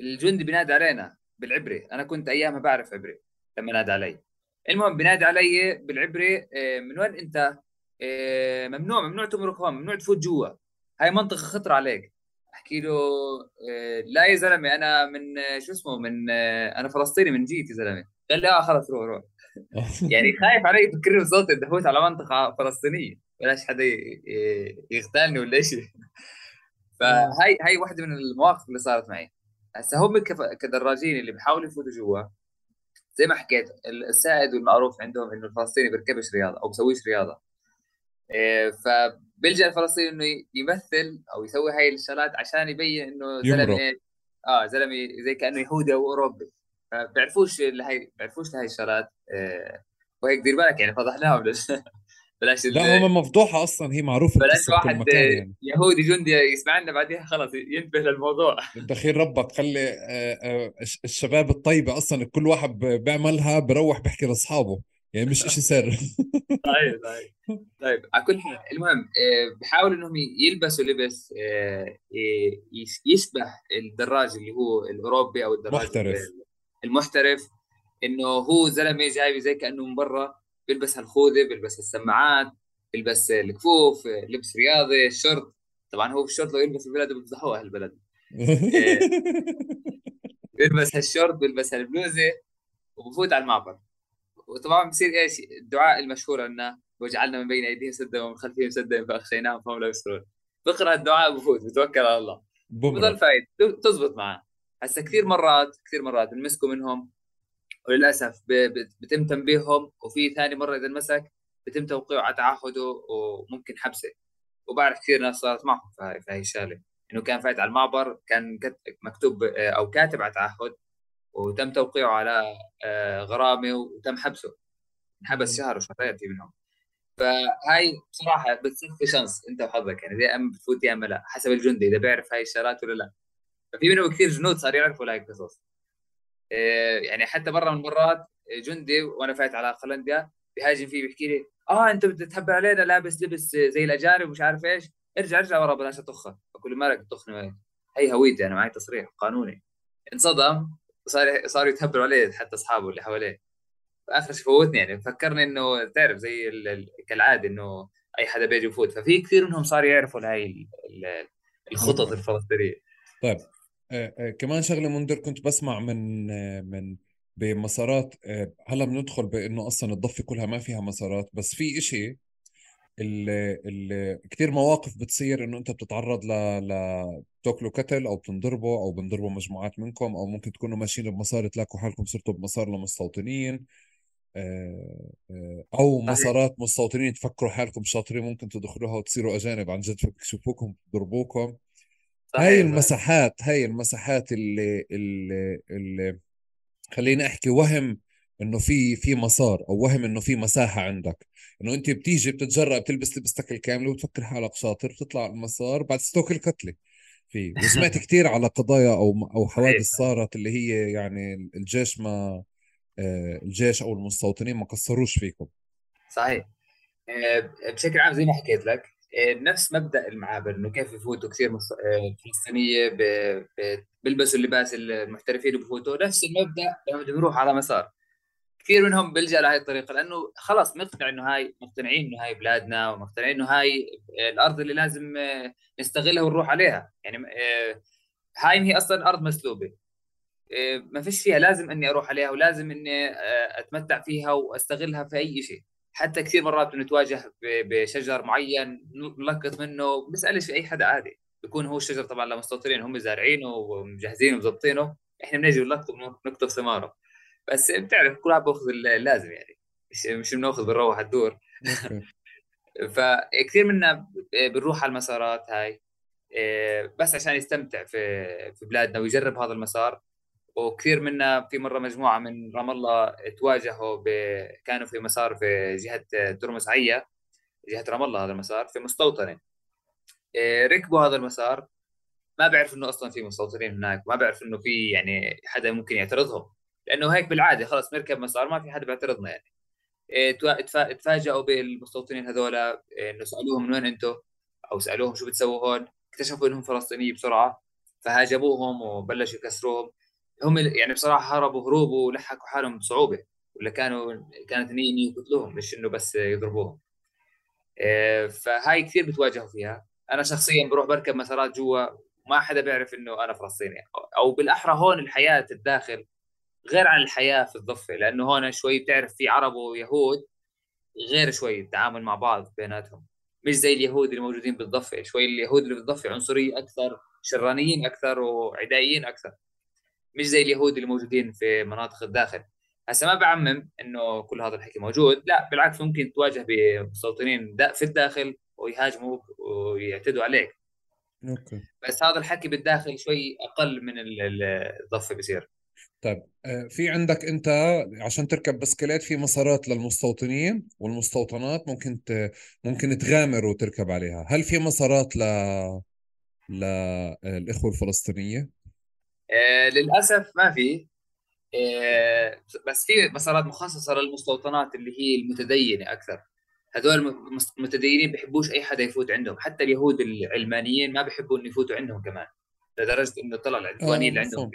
الجندي بينادي علينا بالعبري أنا كنت أيامها بعرف عبري لما نادى علي. المهم بينادي علي بالعبري إيه من وين أنت؟ إيه ممنوع ممنوع تمرق هون ممنوع تفوت جوا. هاي منطقة خطر عليك. احكي له آه، لا يا زلمة أنا من آه، شو اسمه من آه، أنا فلسطيني من جيت يا زلمة. قال لي آه خلص روح روح. يعني خايف علي يفكرني بصوتي دخلت على منطقة فلسطينية. بلاش حدا يغتالني ولا شيء فهي هي واحدة من المواقف اللي صارت معي. هسه هم كدراجين اللي بيحاولوا يفوتوا جوا زي ما حكيت السائد والمعروف عندهم إنه الفلسطيني بيركبش رياضة أو بسويش رياضة. إيه فبيلجا الفلسطيني إنه يمثل أو يسوي هاي الشغلات عشان يبين إنه زلمة آه زلمة زي كأنه يهودي أو أوروبي. فبيعرفوش لهي بيعرفوش لهي الشغلات إيه وهيك دير بالك يعني فضحناهم. بلاش لا هم مفضوحة أصلا هي معروفة بلاش واحد يعني. يهودي جندي يسمعنا بعديها خلص ينتبه للموضوع. دخيل ربك خلي آه، آه، الشباب الطيبة أصلا كل واحد بيعملها بروح بيحكي لأصحابه. يعني مش شيء سر. طيب طيب. طيب على كل حال المهم آه، بحاولوا إنهم يلبسوا لبس يشبه الدراج اللي هو الأوروبي أو الدراج محترف. المحترف إنه هو زلمة جاي زي كأنه من برا بيلبس هالخوذة بيلبس السماعات بيلبس الكفوف لبس رياضي الشورت. طبعا هو الشورت لو يلبس البلد بيفضحوه أهل البلد بيلبس هالشورت بيلبس هالبلوزة وبفوت على المعبر. وطبعا بصير إيش؟ الدعاء المشهور عندنا وجعلنا من بين أيديهم سدا ومن خلفهم سدا فأغشيناهم فهم لا يبصرون بقرأ الدعاء بفوت بتوكل على الله. بضل فايد. تزبط معه. هسه كثير مرات كثير مرات بنمسكوا منهم وللأسف بتم تنبيههم وفي ثاني مرة إذا انمسك بتم توقيعه على تعهده وممكن حبسه. وبعرف كثير ناس صارت معهم في هاي الشغلة. إنه كان فايت على المعبر كان مكتوب أو كاتب على تعهد وتم توقيعه على آه، غرامة وتم حبسه. انحبس شهر وشهرين في منهم. فهاي بصراحة بتصير chance انت وحظك. يعني يا اما بتفوت يا اما لا حسب الجندي إذا بيعرف هاي الشغلات ولا لا. ففي منهم كثير جنود صار يعرفوا هاي القصص. آه، يعني حتى مرة من المرات جندي وأنا فايت على قلنديا بيهاجم فيه بيحكي لي آه أنت بتتهبل علينا لابس لبس زي الأجانب ومش عارف إيش. ارجع ارجع ورا بلاش اطخك أقول له مالك تطخني هي هويتي أنا معي تصريح قانوني. انصدم. وصار صاروا يتهبلوا عليه حتى أصحابه اللي حواليه. آخر شيء فوتني يعني فكرني إنه تعرف زي كالعادة إنه أي حدا بيجي يفوت ففي كثير منهم صار يعرفوا هاي الخطط الفلسطينية. طيب آه، آه، كمان شغلة منذر كنت بسمع من آه، من بمسارات هلأ بندخل بإنه أصلا الضفة كلها ما فيها مسارات بس في إشي اللي كثير مواقف بتصير إنه أنت بتتعرض ل ل بتاكلوا كتل أو بتنضربوا أو بنضربوا مجموعات منكم أو ممكن تكونوا ماشيين بمسار تلاقوا حالكم صرتوا بمسار لمستوطنين أو مسارات مستوطنين تفكروا حالكم شاطرين ممكن تدخلوها وتصيروا أجانب عن جد يشوفوكم بضربوكم هاي المساحات هاي المساحات اللي اللي, اللي خليني أحكي وهم إنه في في مسار أو وهم إنه في مساحة عندك. إنه أنت بتيجي بتتجرأ بتلبس لبستك الكاملة وتفكر حالك شاطر بتطلع المسار بعد تستوكل كتله في وسمعت كثير على قضايا أو أو حوادث صارت اللي هي يعني الجيش ما آه، الجيش أو المستوطنين ما قصروش فيكم. صحيح. آه، بشكل عام زي ما حكيت لك آه، نفس مبدأ المعابر إنه كيف يفوتوا كثير فلسطينية بيلبسوا اللباس المحترفين وبفوتوا. نفس المبدأ لما بيروح على مسار. كثير منهم بيلجأ لهي الطريقة لأنه خلاص مقتنع إنه هاي مقتنعين إنه هاي بلادنا ومقتنعين إنه هاي الأرض اللي لازم آه، نستغلها ونروح عليها. يعني هاي هي أصلا أرض مسلوبة. ما فيش فيها لازم إني أروح عليها ولازم إني أتمتع فيها وأستغلها في أي شيء. حتى كثير مرات بنتواجه بشجر معين نلقط منه بنسألش أي حدا عادي. بيكون هو الشجر طبعا لمستوطنين هم زارعينه ومجهزينه ومظبطينه. إحنا بنجي بنلقطه ونقطف ثماره. بس بتعرف كل واحد باخذ اللازم يعني. مش مش بناخذ بنروح الدور. فكثير منا بنروح على المسارات هاي. إيه، بس عشان يستمتع في في بلادنا ويجرب هذا المسار. وكثير منا في مرة مجموعة من رام الله تواجهوا ب... كانوا في مسار في جهة ترمس عيا جهة رام الله هذا المسار في مستوطنه إيه، ركبوا هذا المسار. ما بعرف إنه أصلا في مستوطنين هناك. ما بعرف إنه في يعني حدا ممكن يعترضهم. لأنه هيك بالعادة خلص نركب مسار ما في حدا بيعترضنا يعني. إيه، تفاجئوا بالمستوطنين هذول إيه، إنه سألوهم من وين أنتم أو سألوهم شو بتسووا هون؟ اكتشفوا إنهم فلسطينيين بسرعة فهاجموهم وبلشوا يكسروهم. هم يعني بصراحة هربوا هروب ولحقوا حالهم بصعوبة ولا كانوا كانت نية انه يقتلوهم مش إنه بس يضربوهم. آه، فهاي كثير بتواجهوا فيها. أنا شخصيا بروح بركب مسارات جوا ما حدا بيعرف إنه أنا فلسطيني. أو بالأحرى هون الحياة الداخل غير عن الحياة في الضفة لأنه هون شوي بتعرف في عرب ويهود غير شوي التعامل مع بعض بيناتهم. مش زي اليهود اللي موجودين بالضفة شوي اليهود اللي بالضفة عنصرية أكثر شرانيين أكثر وعدائيين أكثر. مش زي اليهود اللي موجودين في مناطق الداخل. هسه ما بعمم إنه كل هذا الحكي موجود لا بالعكس ممكن تواجه بمستوطنين في الداخل ويهاجموك ويعتدوا عليك. أوكي. بس هذا الحكي بالداخل شوي أقل من الضفة بصير طيب آه، في عندك أنت عشان تركب بسكليت في مسارات للمستوطنين والمستوطنات ممكن ت... ممكن تغامر وتركب عليها. هل في مسارات ل للإخوة الفلسطينية؟ آه للأسف ما في. آه بس في مسارات مخصصة للمستوطنات اللي هي المتدينة أكثر. هذول المتدينين بيحبوش أي حدا يفوت عندهم. حتى اليهود العلمانيين ما بيحبوا إنه يفوتوا عندهم كمان لدرجة إنه طلع العدوانيين اللي عندهم.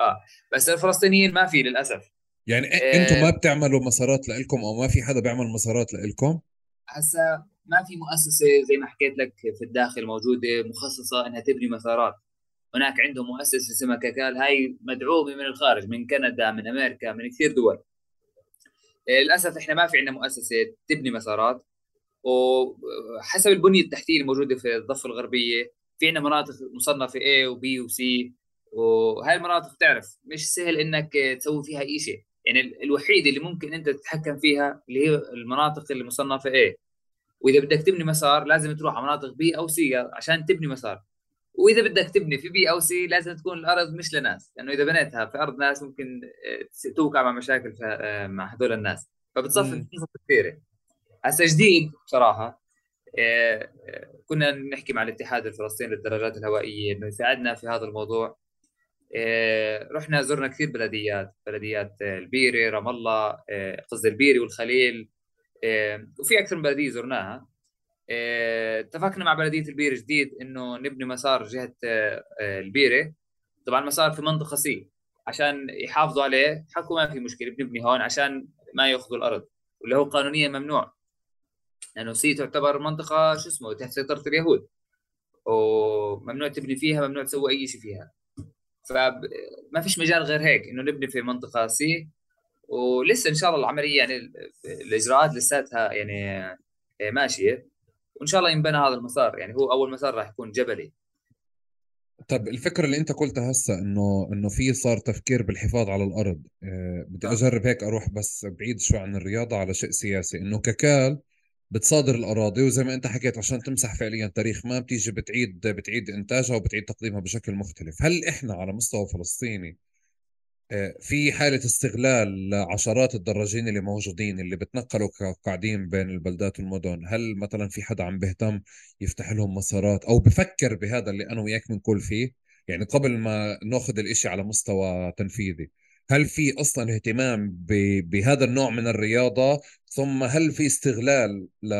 آه بس الفلسطينيين ما في للأسف. يعني آه أنتم ما بتعملوا مسارات لإلكم أو ما في حدا بيعمل مسارات لإلكم؟ هسا ما في مؤسسة زي ما حكيت لك في الداخل موجودة مخصصة إنها تبني مسارات. هناك عندهم مؤسسة اسمها كاكال هاي مدعومة من الخارج من كندا من أمريكا من كثير دول. آه، للأسف إحنا ما في عندنا مؤسسة تبني مسارات. وحسب البنية التحتية الموجودة في الضفة الغربية في عندنا مناطق مصنفة A و B و C. وهاي المناطق تعرف مش سهل إنك تسوي فيها أي شيء. يعني الوحيده اللي ممكن إنت تتحكم فيها اللي هي المناطق اللي مصنفة A. وإذا بدك تبني مسار لازم تروح على مناطق B أو C عشان تبني مسار. وإذا بدك تبني في B أو C لازم تكون الأرض مش لناس. لأنه إذا بنيتها في أرض ناس ممكن آه، توقع مع مشاكل آه، مع هذول الناس. فبتصفي كثيره هسه جديد بصراحة آه، كنا نحكي مع الاتحاد الفلسطيني للدراجات الهوائية إنه يساعدنا في هذا الموضوع. رحنا زرنا كثير بلديات بلديات البيرة رام الله قصدي البيرة والخليل وفي أكثر من بلدية زرناها. اتفقنا مع بلدية البيرة جديد إنه نبني مسار جهة البيرة. طبعا مسار في منطقة C عشان يحافظوا عليه. حكوا ما في مشكلة بنبني هون عشان ما يأخذوا الأرض واللي هو قانونيا ممنوع. لأنه C تعتبر منطقة شو اسمه تحت سيطرة اليهود. وممنوع تبني فيها ممنوع تسوي أي شيء فيها. فما فيش مجال غير هيك إنه نبني في منطقة C ولسه إن شاء الله العملية يعني الإجراءات لساتها يعني ماشية وإن شاء الله ينبنى هذا المسار يعني هو أول مسار راح يكون جبلي طيب الفكرة اللي أنت قلتها هسه إنه إنه في صار تفكير بالحفاظ على الأرض أه بدي نعم. أجرب هيك أروح بس بعيد شوي عن الرياضة على شيء سياسي إنه ككال بتصادر الأراضي وزي ما أنت حكيت عشان تمسح فعليا تاريخ ما بتيجي بتعيد بتعيد إنتاجها وبتعيد تقديمها بشكل مختلف. هل إحنا على مستوى فلسطيني آه، في حالة استغلال لعشرات الدراجين اللي موجودين اللي بتنقلوا قاعدين بين البلدات والمدن؟ هل مثلا في حدا عم بيهتم يفتح لهم مسارات أو بفكر بهذا اللي أنا وياك بنقول فيه؟ يعني قبل ما ناخذ الإشي على مستوى تنفيذي. هل في أصلا اهتمام بهذا النوع من الرياضة؟ ثم هل في استغلال ل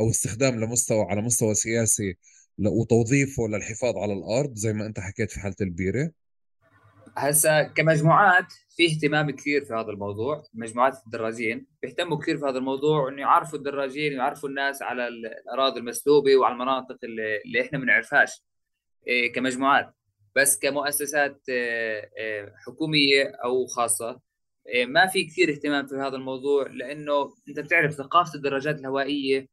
أو استخدام لمستوى على مستوى سياسي وتوظيفه للحفاظ على الأرض زي ما أنت حكيت في حالة البيرة؟ هسا كمجموعات في اهتمام كثير في هذا الموضوع مجموعات الدراجين بيهتموا كثير في هذا الموضوع انه يعرفوا الدراجين ويعرفوا الناس على الأراضي المسلوبة وعلى المناطق اللي, اللي إحنا ما بنعرفهاش إيه كمجموعات. بس كمؤسسات آه، آه، حكومية أو خاصة آه، ما في كثير اهتمام في هذا الموضوع لأنه أنت بتعرف ثقافة الدراجات الهوائية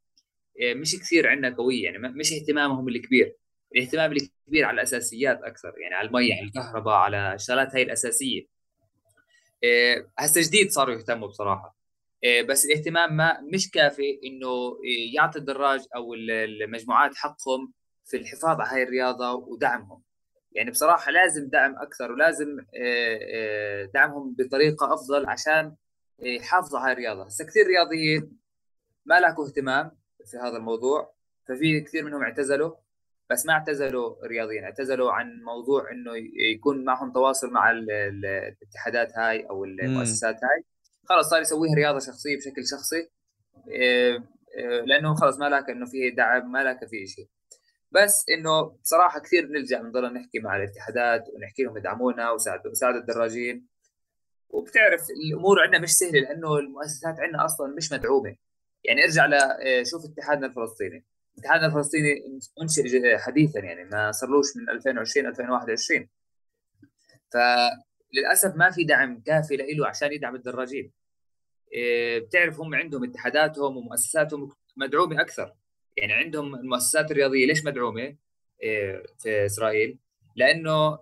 مش كثير عندنا قوية يعني مش اهتمامهم الكبير. الاهتمام الكبير على الأساسيات أكثر يعني على المي على الكهرباء على الشغلات هاي الأساسية. هسه جديد صاروا يهتموا بصراحة. بس الاهتمام ما مش كافي إنه يعطي الدراج أو المجموعات حقهم في الحفاظ على هاي الرياضة ودعمهم. يعني بصراحة لازم دعم أكثر ولازم آه، آه، دعمهم بطريقة أفضل عشان يحافظوا على الرياضة. هسه كثير رياضيين ما لكوا اهتمام في هذا الموضوع ففي كثير منهم اعتزلوا بس ما اعتزلوا رياضيين اعتزلوا عن موضوع إنه يكون معهم تواصل مع الاتحادات هاي أو المؤسسات هاي. خلص صار يسويها رياضة شخصية بشكل شخصي آه، لأنه خلص ما لك إنه في دعم ما لك في شيء بس إنه بصراحة كثير بنلجا بنضل نحكي مع الاتحادات ونحكي لهم يدعمونا وساعدوا ساعدوا الدراجين. وبتعرف الأمور عندنا مش سهلة لأنه المؤسسات عندنا أصلا مش مدعومة. يعني ارجع لشوف آه، اتحادنا الفلسطيني. اتحادنا الفلسطيني انشئ حديثا يعني ما صارلوش من 2020 2021 فللاسف ما في دعم كافي له عشان يدعم الدراجين. آه، بتعرف هم عندهم اتحاداتهم ومؤسساتهم مدعومة أكثر. يعني عندهم المؤسسات الرياضيه ليش مدعومة؟ في إسرائيل؟ لأنه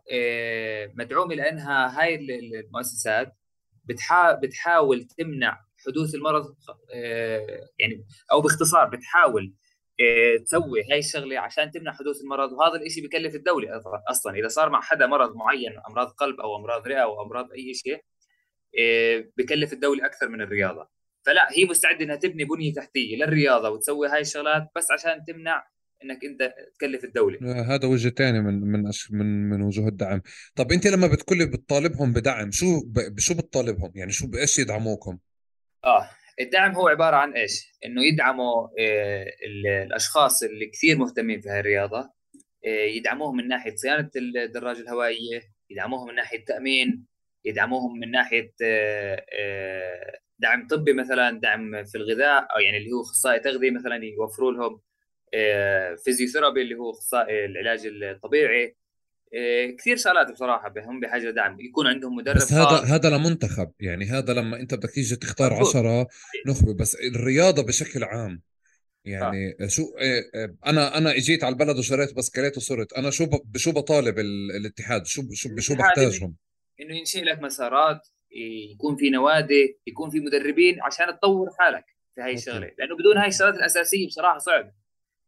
مدعومة لأنها هاي المؤسسات بتحاول تمنع حدوث المرض يعني أو باختصار بتحاول تسوي هاي الشغلة عشان تمنع حدوث المرض. وهذا الشيء بكلف الدولة أصلا. إذا صار مع حدا مرض معين أمراض قلب أو أمراض رئة أو أمراض أي شيء بكلف الدولة أكثر من الرياضة. فلا هي مستعدة إنها تبني بنية تحتية للرياضة وتسوي هاي الشغلات بس عشان تمنع إنك أنت تكلف الدولة. آه، هذا وجه ثاني من من من من وجوه الدعم. طب أنت لما بتقولي بتطالبهم بدعم شو شو بتطالبهم؟ يعني شو بايش يدعموكم؟ آه الدعم هو عبارة عن إيش؟ إنه يدعموا آه الأشخاص اللي كثير مهتمين في هذه الرياضة آه يدعموهم من ناحية صيانة الدراجة الهوائية يدعموهم من ناحية تأمين يدعموهم من ناحية آه، آه، دعم طبي مثلا دعم في الغذاء أو يعني اللي هو أخصائي تغذية مثلا يوفروا لهم آه، فيزيوثيرابي اللي هو أخصائي العلاج الطبيعي. كثير شغلات بصراحة هم بحاجة لدعم يكون عندهم مدرب بس هذا هذا لمنتخب. يعني هذا لما أنت بدك تيجي تختار عشرة نخبة بس الرياضة بشكل عام. يعني آه. شو أنا أنا إجيت على البلد وشريت بسكليت وصرت. أنا شو شو بطالب الاتحاد؟ شو شو شو بحتاجهم؟ إنه ينشئ لك مسارات يكون في نوادي يكون في مدربين عشان تطور حالك في هاي الشغلة. لأنه بدون هاي الشغلات الأساسية بصراحة صعب.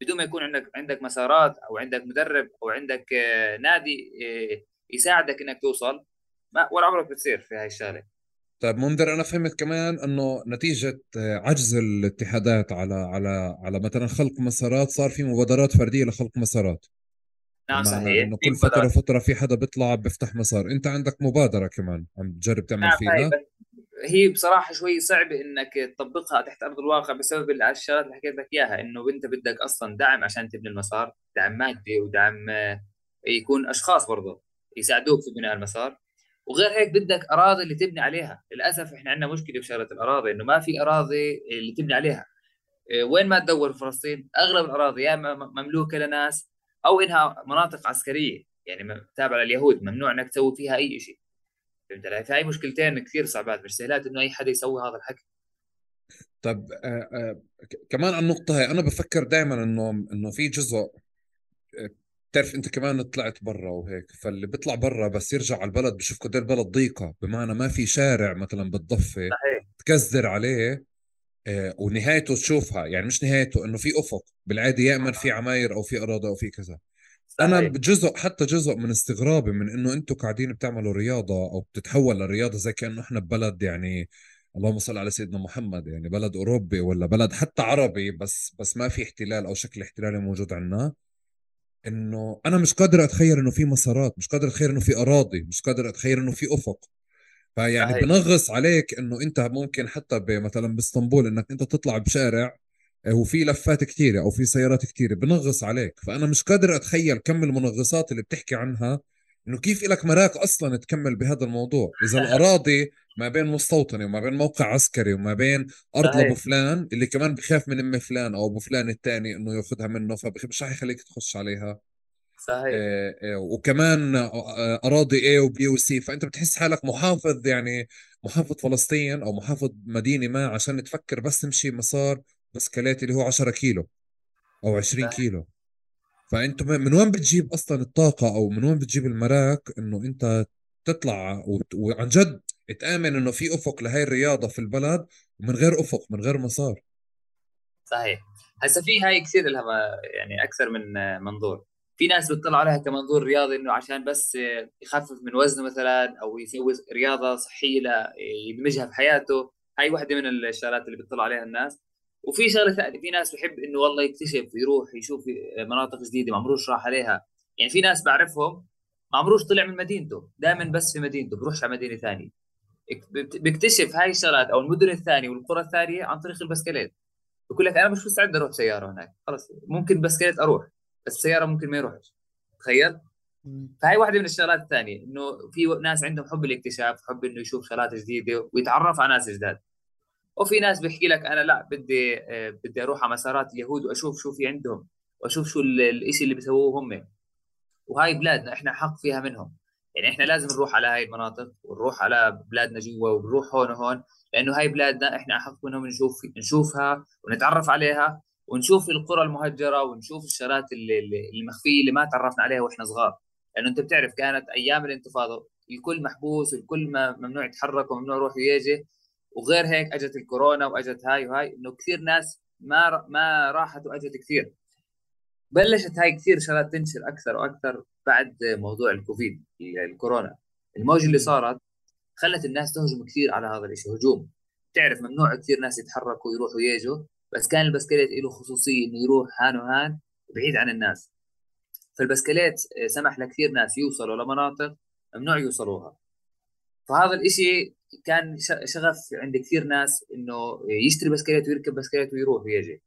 بدون ما يكون عندك عندك مسارات أو عندك مدرب أو عندك آه، نادي آه، يساعدك إنك توصل ما ولا عمرك بتصير في هاي الشغلة. طيب منذر أنا فهمت كمان إنه نتيجة آه، عجز الاتحادات على على على مثلا خلق مسارات صار في مبادرات فردية لخلق مسارات. نعم صحيح. إنه كل فترة فتره في حدا بيطلع بيفتح مسار. أنت عندك مبادرة كمان عم تجرب تعمل نعم فيها؟ هي بصراحة شوي صعبة إنك تطبقها تحت أرض الواقع بسبب الأشياء اللي حكيت لك إياها إنه أنت بدك أصلا دعم عشان تبني المسار دعم مادي ودعم يكون أشخاص برضه يساعدوك في بناء المسار. وغير هيك بدك أراضي اللي تبني عليها. للأسف إحنا عندنا مشكلة في شغله الأراضي إنه ما في أراضي اللي تبني عليها. آه، وين ما تدور في فلسطين أغلب الأراضي يا مملوكة لناس أو إنها مناطق عسكرية. يعني تابعة لليهود ممنوع إنك تسوي فيها أي شيء فهمت علي؟ فهي مشكلتين كثير صعبات مش سهلات إنه أي حدا يسوي هذا الحكي. طب آه آه كمان على النقطة هاي أنا بفكر دائما إنه إنه في جزء آه، بتعرف أنت كمان طلعت برا وهيك فاللي بيطلع برا بس يرجع على البلد بشوف قد إيه البلد ضيقة بمعنى ما في شارع مثلا بالضفة تكزر عليه آه ونهايته تشوفها يعني مش نهايته إنه في أفق بالعادي يا إما في عماير أو في أراضي أو في كذا. أنا جزء حتى جزء من استغرابي من إنه أنتم قاعدين بتعملوا رياضة أو بتتحول لرياضة زي كأنه إحنا ببلد يعني اللهم صل على سيدنا محمد يعني بلد أوروبي ولا بلد حتى عربي بس بس ما في احتلال أو شكل احتلالي موجود عندنا. إنه أنا مش قادر أتخيل إنه في مسارات مش قادر أتخيل إنه في أراضي مش قادر أتخيل إنه في أفق. فيعني صحيح. بنغص عليك إنه أنت ممكن حتى مثلا بإسطنبول إنك أنت تطلع بشارع وفي لفات كثيرة أو في سيارات كثيرة بنغص عليك. فأنا مش قادر أتخيل كم المنغصات اللي بتحكي عنها إنه كيف لك مراك أصلا تكمل بهذا الموضوع؟ إذا الأراضي ما بين مستوطنة وما بين موقع عسكري وما بين أرض لأبو فلان اللي كمان بخاف من أم فلان أو أبو فلان الثاني إنه ياخذها منه فمش رح يخليك تخش عليها. صحيح. آه آه وكمان آه أراضي A وبي وسي فأنت بتحس حالك محافظ يعني محافظ فلسطين أو محافظ مدينة ما عشان تفكر بس تمشي مسار بسكليت اللي هو 10 كيلو أو 20 كيلو. فأنت من وين بتجيب أصلا الطاقة أو من وين بتجيب المراك إنه أنت تطلع وعن جد تآمن إنه في أفق لهي الرياضة في البلد ومن غير أفق من غير مسار؟ صحيح. هسه في هاي كثير لها يعني أكثر من منظور. في ناس بتطلع عليها كمنظور رياضي إنه عشان بس يخفف من وزنه مثلا أو يسوي رياضة صحية يدمجها في حياته. هاي واحدة من الشغلات اللي بتطلع عليها الناس. وفي شغلة ثانية في ناس بحب إنه والله يكتشف يروح يشوف مناطق جديدة ما عمروش راح عليها. يعني في ناس بعرفهم ما عمروش طلع من مدينته دائما بس في مدينته بروحش على مدينة ثانية. بيكتشف هاي الشغلات أو المدن الثانية والقرى الثانية عن طريق البسكليت. بقول لك أنا مش مستعد أروح سيارة هناك خلص ممكن بسكليت أروح. السيارة ممكن ما يروحش. تخيل؟ فهي واحدة من الشغلات الثانية إنه في ناس عندهم حب الاكتشاف حب إنه يشوف شغلات جديدة ويتعرف على ناس جداد. وفي ناس بيحكي لك أنا لا بدي بدي أروح على مسارات اليهود وأشوف شو في عندهم وأشوف شو الشيء اللي بيسووه هم. وهاي بلادنا إحنا حق فيها منهم. يعني إحنا لازم نروح على هاي المناطق ونروح على بلادنا جوا ونروح هون وهون لأنه هاي بلادنا إحنا احق منهم نشوف نشوفها ونتعرف عليها ونشوف القرى المهجرة ونشوف اللي المخفية اللي ما تعرفنا عليها وإحنا صغار. لأنه أنت بتعرف كانت أيام الانتفاضة الكل محبوس الكل ممنوع يتحرك وممنوع يروح ويجي. وغير هيك أجت الكورونا وأجت هاي وهاي إنه كثير ناس ما ما راحت وأجت كثير. بلشت هاي كثير شغلات تنشر أكثر وأكثر بعد موضوع الكوفيد الكورونا. الموجه اللي صارت خلت الناس تهجم كثير على هذا الشيء هجوم. تعرف ممنوع كثير ناس يتحركوا ويروحوا ويجوا. بس كان البسكليت له خصوصية إنه يروح هان وهان بعيد عن الناس. فالبسكليت سمح لكثير ناس يوصلوا لمناطق ممنوع يوصلوها. فهذا الإشي كان شغف عند كثير ناس إنه يشتري بسكليت ويركب بسكليت ويروح ويجي.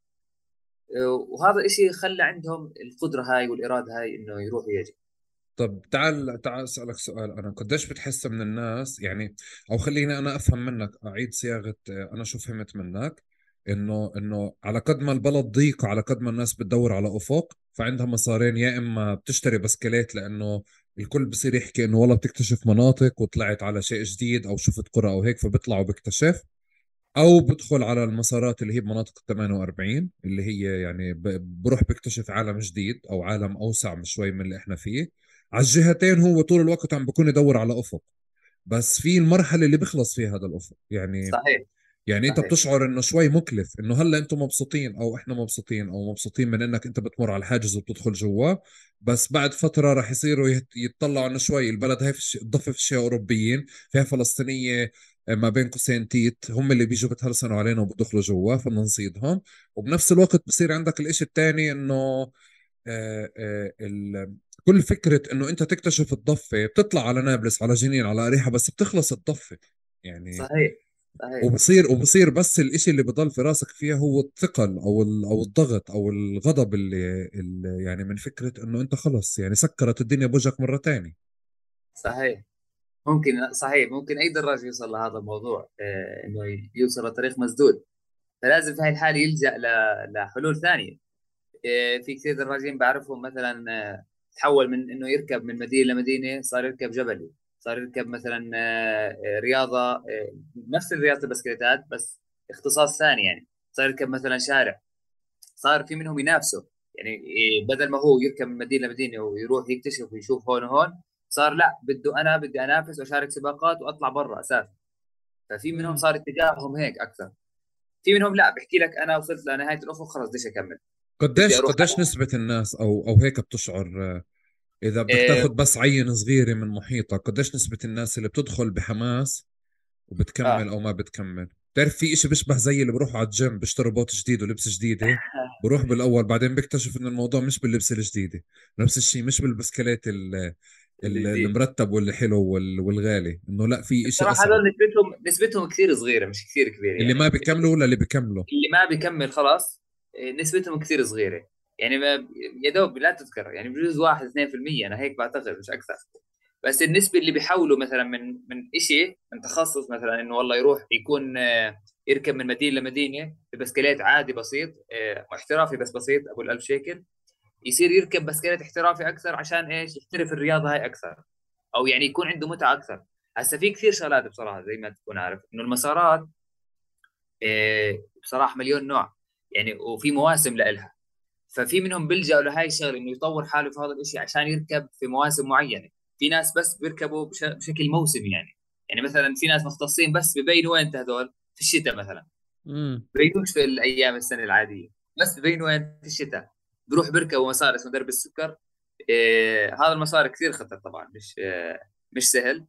وهذا الشيء خلى عندهم القدرة هاي والإرادة هاي إنه يروح ويجي. طب تعال تعال أسألك سؤال. أنا قديش بتحس من الناس؟ يعني أو خليني أنا أفهم منك أعيد صياغة أنا شو فهمت منك. إنه إنه على قد ما البلد ضيق وعلى قد ما الناس بتدور على افق فعندها مسارين يا إما بتشتري بسكليت لأنه الكل بصير يحكي إنه والله بتكتشف مناطق وطلعت على شيء جديد أو شفت قرى أو هيك فبيطلع وبيكتشف. أو بدخل على المسارات اللي هي بمناطق ال 48 اللي هي يعني بروح بيكتشف عالم جديد أو عالم أوسع شوي من اللي إحنا فيه. على الجهتين هو طول الوقت عم بكون يدور على أفق. بس في المرحلة اللي بيخلص فيها هذا الأفق يعني صحيح. يعني أنت بتشعر إنه شوي مكلف إنه هلأ أنتم مبسوطين أو إحنا مبسوطين أو مبسوطين من إنك أنت بتمر على الحاجز وبتدخل جوا بس بعد فترة راح يصيروا يتطلعوا إنه شوي البلد هاي في اشياء أوروبيين فيها فلسطينية آه، ما بين قوسين تيت هم اللي بيجوا بتهرسنوا علينا وبدخلوا جوا فبدنا نصيدهم وبنفس الوقت بصير عندك الإشي الثاني إنه آه، آه، كل فكرة إنه أنت تكتشف الضفة بتطلع على نابلس على جنين على أريحة بس بتخلص الضفة. يعني صحيح. صحيح وبصير وبصير بس الإشي اللي بضل في راسك فيها هو الثقل أو أو الضغط أو الغضب اللي, اللي يعني من فكرة إنه أنت خلص يعني سكرت الدنيا بوجهك مرة ثانية صحيح. ممكن صحيح. ممكن أي دراج يوصل لهذا الموضوع آه، إنه يوصل لطريق مسدود. فلازم في هاي الحالة يلجأ لحلول ثانية. آه، في كثير دراجين بعرفهم مثلا آه، تحول من إنه يركب من مدينة لمدينة صار يركب جبلي. صار يركب مثلا آه، رياضة آه، نفس رياضه البسكليتات بس اختصاص ثاني يعني. صار يركب مثلا شارع صار في منهم ينافسوا. يعني آه، بدل ما هو يركب من مدينة لمدينة ويروح يكتشف ويشوف هون وهون صار لا بده أنا بدي أنافس وأشارك سباقات وأطلع برا أساسا ففي منهم صار اتجاههم هيك أكثر. في منهم لا بحكي لك أنا وصلت لنهاية الأفق خلص بديش أكمل. قديش قديش نسبة الناس أو أو هيك بتشعر إذا بدك تاخذ إيه. بس عينة صغيرة من محيطك قديش نسبة الناس اللي بتدخل بحماس وبتكمل آه. أو ما بتكمل بتعرف في إشي بيشبه زي اللي بروحوا على الجيم بيشتروا بوت جديد ولبسة جديدة بروح بالأول بعدين بيكتشف إنه الموضوع مش باللبس الجديدة نفس الشيء مش بالبسكليت المرتب واللي حلو والغالي إنه لا في شيء صراحة هذول نسبتهم نسبتهم كثير صغيرة مش كثير كبيرة يعني. اللي ما بيكملوا ولا اللي بيكملوا اللي ما بيكمل خلاص نسبتهم كثير صغيرة يعني يا دوب لا تذكر يعني بجوز 1 2% أنا هيك بعتقد مش أكثر. بس النسبة اللي بيحولوا مثلا من من شيء من تخصص مثلا إنه والله يروح يكون آه، يركب من مدينة لمدينة ببسكليت عادي بسيط آه، احترافي بس بسيط أبو ال1000 شيكل يصير يركب بسكليت احترافي أكثر عشان إيش؟ يحترف الرياضة هاي أكثر أو يعني يكون عنده متعة أكثر. هسه في كثير شغلات بصراحة زي ما تكون عارف إنه المسارات آه، بصراحة مليون نوع يعني وفي مواسم لها ففي منهم بيلجأوا لهي الشغلة إنه يطور حاله في هذا الشيء عشان يركب في مواسم معينة. في ناس بس بيركبوا بشكل موسمي يعني. يعني مثلا في ناس مختصين بس ببينوا وين هذول في الشتاء مثلا. بيبينوش في الأيام السنة العادية. بس ببينوا وين؟ في الشتاء. بروح بيركبوا مسار اسمه درب السكر. إيه هذا المسار كثير خطر طبعا. مش إيه مش سهل.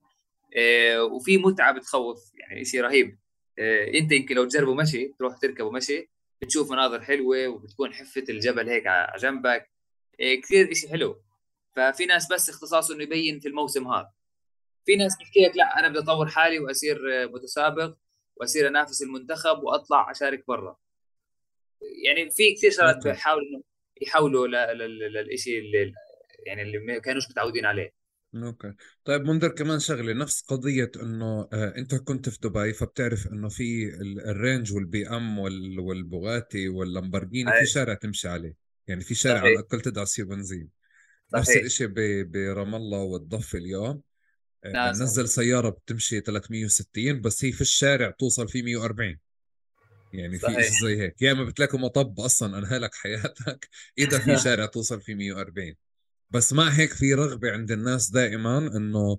إيه وفي متعة بتخوف. يعني شيء رهيب. إيه أنت يمكن لو تجربوا مشي تروح تركبوا مشي. بتشوف مناظر حلوة وبتكون حفة الجبل هيك على جنبك. إيه كثير شيء حلو. ففي ناس بس اختصاصه إنه يبين في الموسم هذا. في ناس بتحكي لك لا أنا بدي أطور حالي وأصير متسابق وأصير أنافس المنتخب وأطلع أشارك برا. يعني في كثير شغلات بيحاولوا يحولوا للشيء اللي يعني اللي ما كانوش متعودين عليه. أوكي. طيب منذر كمان شغلة نفس قضية إنه آه أنت كنت في دبي فبتعرف إنه في ال Range وال BM والبوغاتي واللامبرجيني في شارع تمشي عليه. يعني في شارع على الاقل تدعس فيه بنزين نفس الشيء برام الله والضفة اليوم. آه نزل سيارة بتمشي 360 بس هي في الشارع توصل فيه 140 يعني في شيء زي هيك. يا إما بتلاقوا مطب أصلا أنهلك حياتك إذا في شارع توصل فيه 140 بس مع هيك في رغبة عند الناس دائما إنه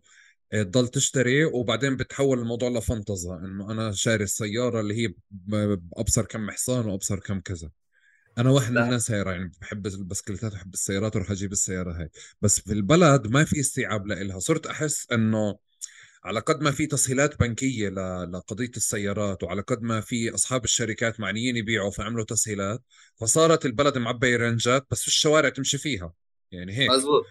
تضل تشتري وبعدين بتحول الموضوع لفنطزه إنه أنا شاري السيارة اللي هي بأبصر كم حصان وأبصر كم كذا. أنا واحد من الناس هاي يعني بحب البسكليتات وبحب السيارات وراح أجيب السيارة هاي. بس في البلد ما في استيعاب لها صرت أحس إنه على قد ما في تسهيلات بنكية لقضية السيارات وعلى قد ما في أصحاب الشركات معنيين يبيعوا فعملوا تسهيلات فصارت البلد معبية رنجات بس في الشوارع تمشي فيها. يعني هيك. مزبوط.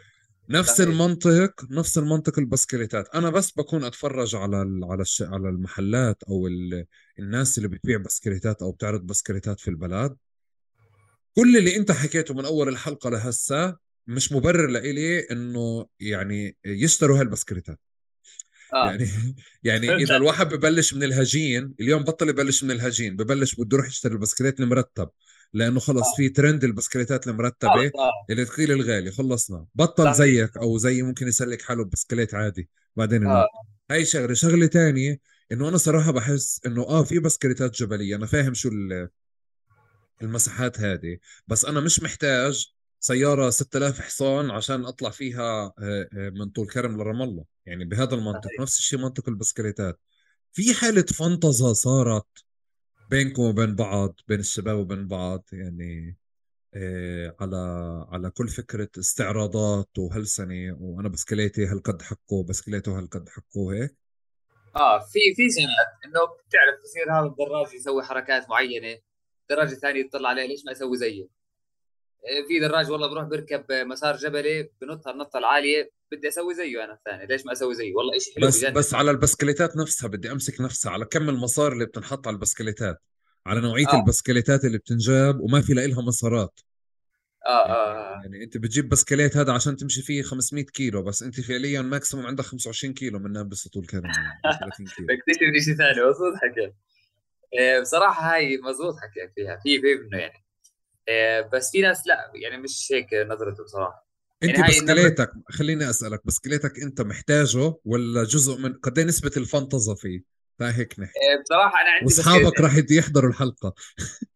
نفس صحيح. المنطق نفس المنطق البسكليتات. أنا بس بكون أتفرج على على الش... على المحلات أو ال... الناس اللي بتبيع بسكليتات أو بتعرض بسكليتات في البلد. كل اللي أنت حكيته من أول الحلقة لهسه مش مبرر لإلي إنه يعني يشتروا هالبسكليتات. آه. يعني يعني إذا الواحد ببلش من الهجين اليوم بطل يبلش من الهجين ببلش بده يروح يشتري البسكليت المرتب. لأنه خلص آه. في ترند البسكليتات المرتبة آه. آه. اللي ثقيل الغالي خلصنا بطل. زيك أو زي ممكن يسلك حاله بسكليت عادي بعدين آه. هاي شغلة شغلة ثانية إنه أنا صراحة بحس إنه آه في بسكليتات جبلية أنا فاهم شو المساحات هذه بس أنا مش محتاج سيارة 6000 حصان عشان أطلع فيها من طول كرم لرام الله يعني بهذا المنطق نفس الشيء منطق البسكليتات في حالة فانتزا صارت بينكم وبين بعض بين الشباب وبين بعض يعني آه، على على كل فكرة استعراضات وهلسنه وأنا بسكليتي هالقد حقه بسكليته هالقد حقه هيك؟ آه في في سنات إنه بتعرف بصير هذا الدراج يسوي حركات معينة دراجه ثانية يطلع عليه ليش ما أسوي زيه؟ إيه، في دراج والله بروح بركب مسار جبلي بنط النطة العالية بدي أسوي زيه أنا الثاني. ليش ما أسوي زيه؟ والله شيء حلو بس بجانب. بس على البسكليتات نفسها بدي أمسك نفسها على كم المسار اللي بتنحط على البسكليتات. على نوعية آه. البسكليتات اللي بتنجاب وما في لها مسارات. آه،, آه آه. يعني أنت بتجيب بسكليت هذا عشان تمشي فيه 500 كيلو بس أنت فعليا maximum عندك 25 كيلو منها بس طول كرم 30 كيلو. بكتشف شيء ثاني مضبوط حكيت. إيه، بصراحة هاي مضبوط حكيت فيها في في إنه يعني بس في ناس لا يعني مش هيك نظرته بصراحة. أنت يعني بسكليتك خليني أسألك بسكليتك أنت محتاجه ولا جزء من قد إيه نسبة ال fantasy فيه؟ فهيك نحكي. إيه، بصراحة أنا عندي وأصحابك راح يحضروا الحلقة.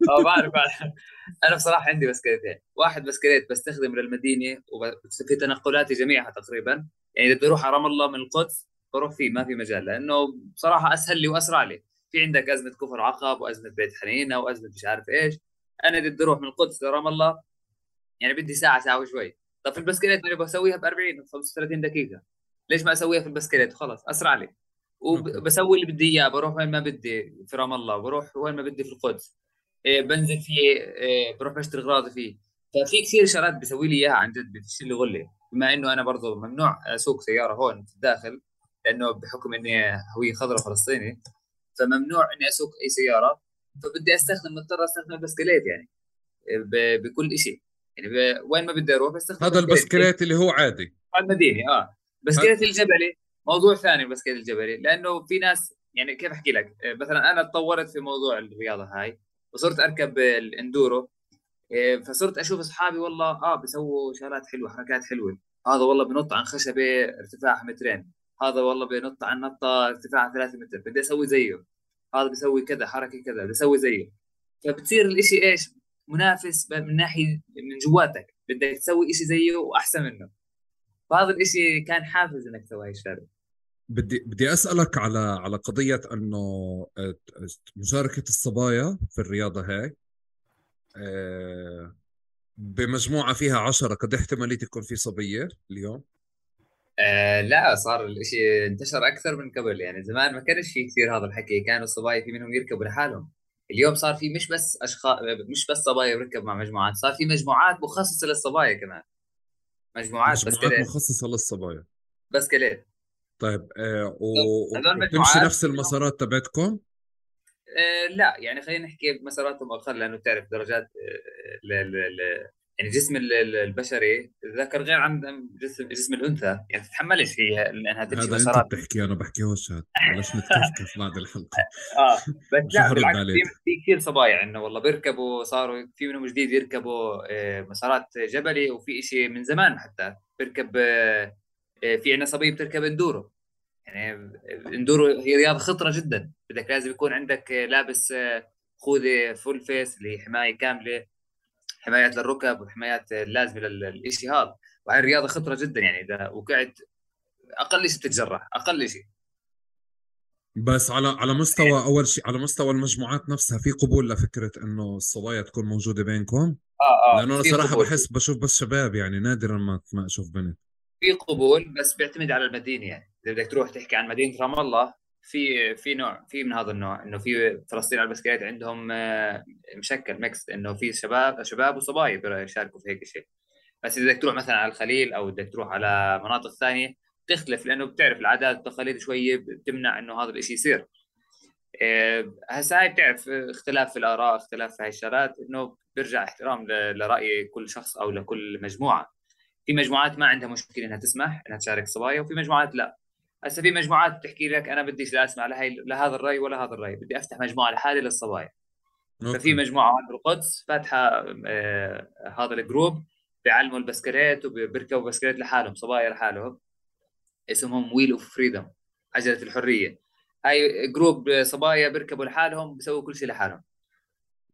آه بعرف أنا بصراحة عندي بسكليتين. واحد بسكليت بستخدمه للمدينة وفي تنقلاتي جميعها تقريبا. يعني اذا بدي أروح على رام الله من القدس بروح فيه ما في مجال لأنه بصراحة أسهل لي وأسرع لي. في عندك أزمة كفر عقب وأزمة بيت حنينة وأزمة مش عارف إيش. أنا بدي أروح من القدس لرام الله. يعني بدي ساعة ساعة وشوي. طب في البسكليت أنا بسويها ب 40 35 دقيقة. ليش ما أسويها في البسكليت؟ وخلص أسرع لي. وبسوي اللي بدي إياه بروح وين ما بدي في رام الله بروح وين ما بدي في القدس. إيه بنزل فيه إيه بروح بشتري اغراضي فيه. ففي كثير شغلات بيسوي لي إياها عن جد بتشيل لي غلة. بما إنه أنا برضه ممنوع أسوق سيارة هون في الداخل لأنه بحكم إني هويه خضراء فلسطيني فممنوع إني أسوق أي سيارة. فبدي أستخدم مضطر أستخدم البسكليت يعني. بكل شيء يعني وين ما بدي أروح بستخدم هذا البسكليت اللي هو عادي. المدينة آه. بسكليت الجبلي موضوع ثاني البسكليت الجبلي لأنه في ناس يعني كيف أحكي لك؟ مثلا أنا تطورت في موضوع الرياضة هاي وصرت أركب الإندورو إيه، فصرت أشوف أصحابي والله آه بيسووا شغلات حلوة حركات حلوة. هذا والله بنط عن خشبة ارتفاعها مترين. هذا والله بينط عن نطة ارتفاعها 3 متر بدي أسوي زيه. هذا بيسوي كذا حركة كذا بدي أسوي زيه. فبتصير الإشي إيش؟ منافس من ناحية من جواتك. بدك تسوي شيء زيه وأحسن منه. فهذا الإشي كان حافز إنك تسوي هاي الشغلة. بدي بدي أسألك على على قضية إنه آه، مشاركة الصبايا في الرياضة هاي. آه، بمجموعة فيها عشرة قد إحتمالية يكون في صبية اليوم. آه لا صار الشيء انتشر أكثر من قبل. يعني زمان ما كانش في كثير هذا الحكي. كانوا الصبايا في منهم يركبوا لحالهم. اليوم صار في مش بس اشخاص مش بس صبايا بيركب مع مجموعات صار في مجموعات مخصصة للصبايا كمان. مجموعات مجموعات مخصصة للصبايا. بس كليت. طيب آه وتمشي نفس المسارات تبعتكم؟ آه لا. يعني خلينا نحكي مساراتهم أقل لأنه بتعرف درجات آه يعني جسم البشري الذكر غير عن جسم جسم الأنثى يعني تتحملش هي انها تمشي هذا مسارات. انت بتحكي أنا بحكيهوش هذا بلاش نتكفكف بعد الحلقة. آه بس لا بالعكس في كثير صبايا إنه والله بيركبوا صاروا في منهم جديد يركبوا آه، مسارات جبلي وفي شيء من زمان حتى. بيركب آه، آه، في عندنا صبيه بتركب إندورو. يعني إندورو هي رياضة خطرة جدا. بدك لازم يكون عندك لابس خوذة فول فيس اللي هي حماية كاملة. حمايات للركب وحمايات اللازمه للشيء هذا وهي الرياضة خطرة جدا يعني إذا وقعت أقل شيء بتتجرح أقل شيء بس على على مستوى أول شيء على مستوى المجموعات نفسها في قبول لفكرة إنه الصبايا تكون موجودة بينكم؟ آه آه لأنه أنا صراحة قبول. بحس بشوف بس شباب يعني نادرا ما ما أشوف بنت. في قبول بس بيعتمد على المدينة يعني. إذا بدك تروح تحكي عن مدينة رام الله في في نوع في من هذا النوع إنه في فلسطين على البسكليت عندهم آه، مشكل mix إنه في شباب شباب وصبايا يشاركوا في هيك شيء. بس إذا بدك تروح مثلا على الخليل أو بدك تروح على مناطق ثانية تختلف لأنه بتعرف العادات والتقاليد شوية بتمنع إنه هذا الشيء يصير. آه، هسه هاي بتعرف اختلاف في الآراء اختلاف في هاي الشغلات إنه بيرجع احترام لرأي كل شخص أو لكل مجموعة. في مجموعات ما عندها مشكلة إنها تسمح إنها تشارك صبايا وفي مجموعات لا. هسه في مجموعات بتحكي لك أنا بديش لا أسمع لهي لهذا الرأي ولا هذا الرأي بدي أفتح مجموعة لحالي للصبايا. ففي مجموعة بالقدس فاتحة آه هذا ال group بيعلموا البسكليت وبيركبوا بسكليت لحالهم صبايا لحالهم. اسمهم Wheel of Freedom عجلة الحرية. هاي group صبايا بيركبوا لحالهم بيسووا كل شيء لحالهم.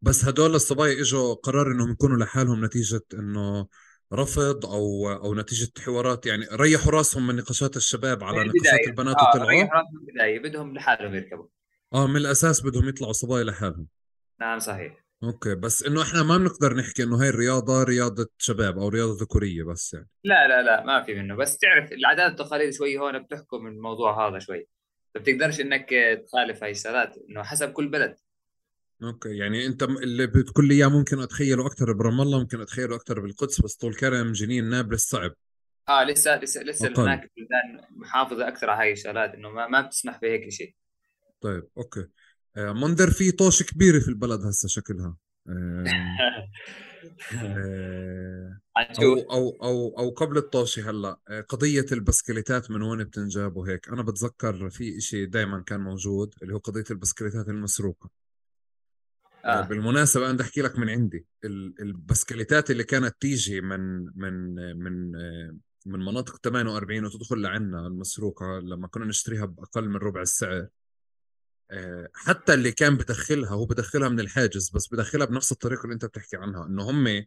بس هدول الصبايا إجوا قرار إنهم يكونوا لحالهم نتيجة إنه رفض أو أو نتيجة حوارات يعني ريحوا راسهم من نقاشات الشباب على نقاشات البنات آه وطلعوا ريحوا راسهم من البداية بدهم لحالهم يركبوا. آه من الأساس بدهم يطلعوا صبايا لحالهم. نعم صحيح. okay بس إنه إحنا ما بنقدر نحكي إنه هاي الرياضة رياضة شباب أو رياضة ذكورية بس يعني. لا لا لا ما في منه. بس تعرف العادات والتقاليد شوي هون بتحكم الموضوع هذا شوي. ما بتقدرش إنك تخالف هاي الشغلات إنه حسب كل بلد. okay يعني أنت اللي بتقول لي إياه ممكن أتخيله أكثر برام الله ممكن أتخيله أكثر بالقدس بس طول كرم جنين نابلس صعب آه لسه لسه لسه هناك بلدان محافظة أكثر على هاي الشغلات إنه ما, ما بتسمح بهيك شيء طيب okay. آه منذر في طوش كبيره في البلد هسه شكلها. آه آه أو, أو أو أو قبل الطوشة هلا قضية البسكليتات من وين بتنجاب وهيك؟ أنا بتذكر في شيء دائما كان موجود اللي هو قضية البسكليتات المسروقة. آه. بالمناسبة أنا بدي أحكي لك من عندي البسكليتات اللي كانت تيجي من من من من مناطق 48 وتدخل لعنا المسروقة لما كنا نشتريها بأقل من ربع السعر آه، حتى اللي كان بدخلها هو بدخلها من الحاجز بس بدخلها بنفس الطريقة اللي أنت بتحكي عنها إنه هم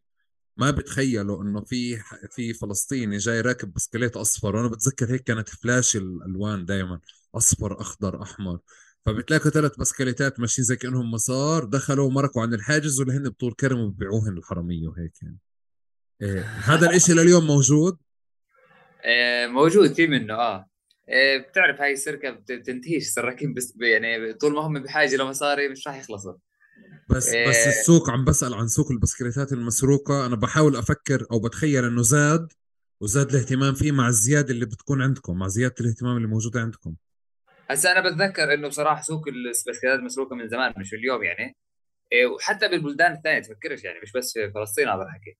ما بتخيلوا إنه في في فلسطيني جاي راكب بسكليت أصفر وأنا بتذكر هيك كانت فلاش الألوان دائما أصفر أخضر أحمر فبتلاقوا ثلاث بسكليتات ماشيين زي كأنهم مسار دخلوا مرقوا عند الحاجز واللي هن بطول كرم وبيبيعوهن الحرامية وهيك يعني. إيه هذا الإشي لليوم موجود؟ إيه موجود في منه آه. إيه بتعرف هاي السرقة بتنتهيش سراكين بس يعني طول ما هم بحاجة لمصاري مش راح يخلصوا. بس إيه. بس السوق عم بسأل عن سوق البسكليتات المسروقة. أنا بحاول أفكر أو بتخيل إنه زاد وزاد الاهتمام فيه مع الزيادة اللي بتكون عندكم مع زيادة الاهتمام اللي موجودة عندكم. هسا أنا بتذكر إنه بصراحة سوق البسكليتات مسروقة من زمان مش اليوم يعني. إيه، وحتى بالبلدان الثانية تفكرش يعني مش بس في فلسطين هذا الحكي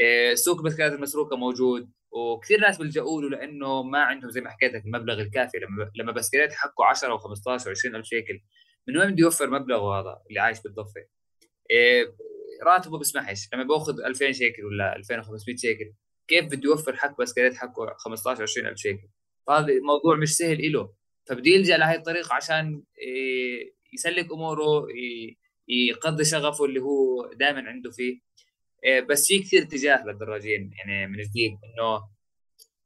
إيه، سوق البسكليتات المسروقة موجود وكثير ناس بيلجأوا له لأنه ما عندهم زي ما حكيت لك المبلغ الكافي. لما لما بسكليت حقه 10 و15 و20 ألف شيكل من وين بده يوفر مبلغه هذا اللي عايش بالضفة؟ إيه راتبه بسمحش. لما بأخذ 2000 شيكل ولا 2500 شيكل كيف بده يوفر حق بسكليت حقه 15 20 ألف شيكل؟ فهذا موضوع مش سهل له فبده يلجا لهي الطريقة عشان إيه، يسلك أموره يقضي شغفه اللي هو دائما عنده فيه. إيه، بس في كثير اتجاه للدراجين. يعني من جديد إنه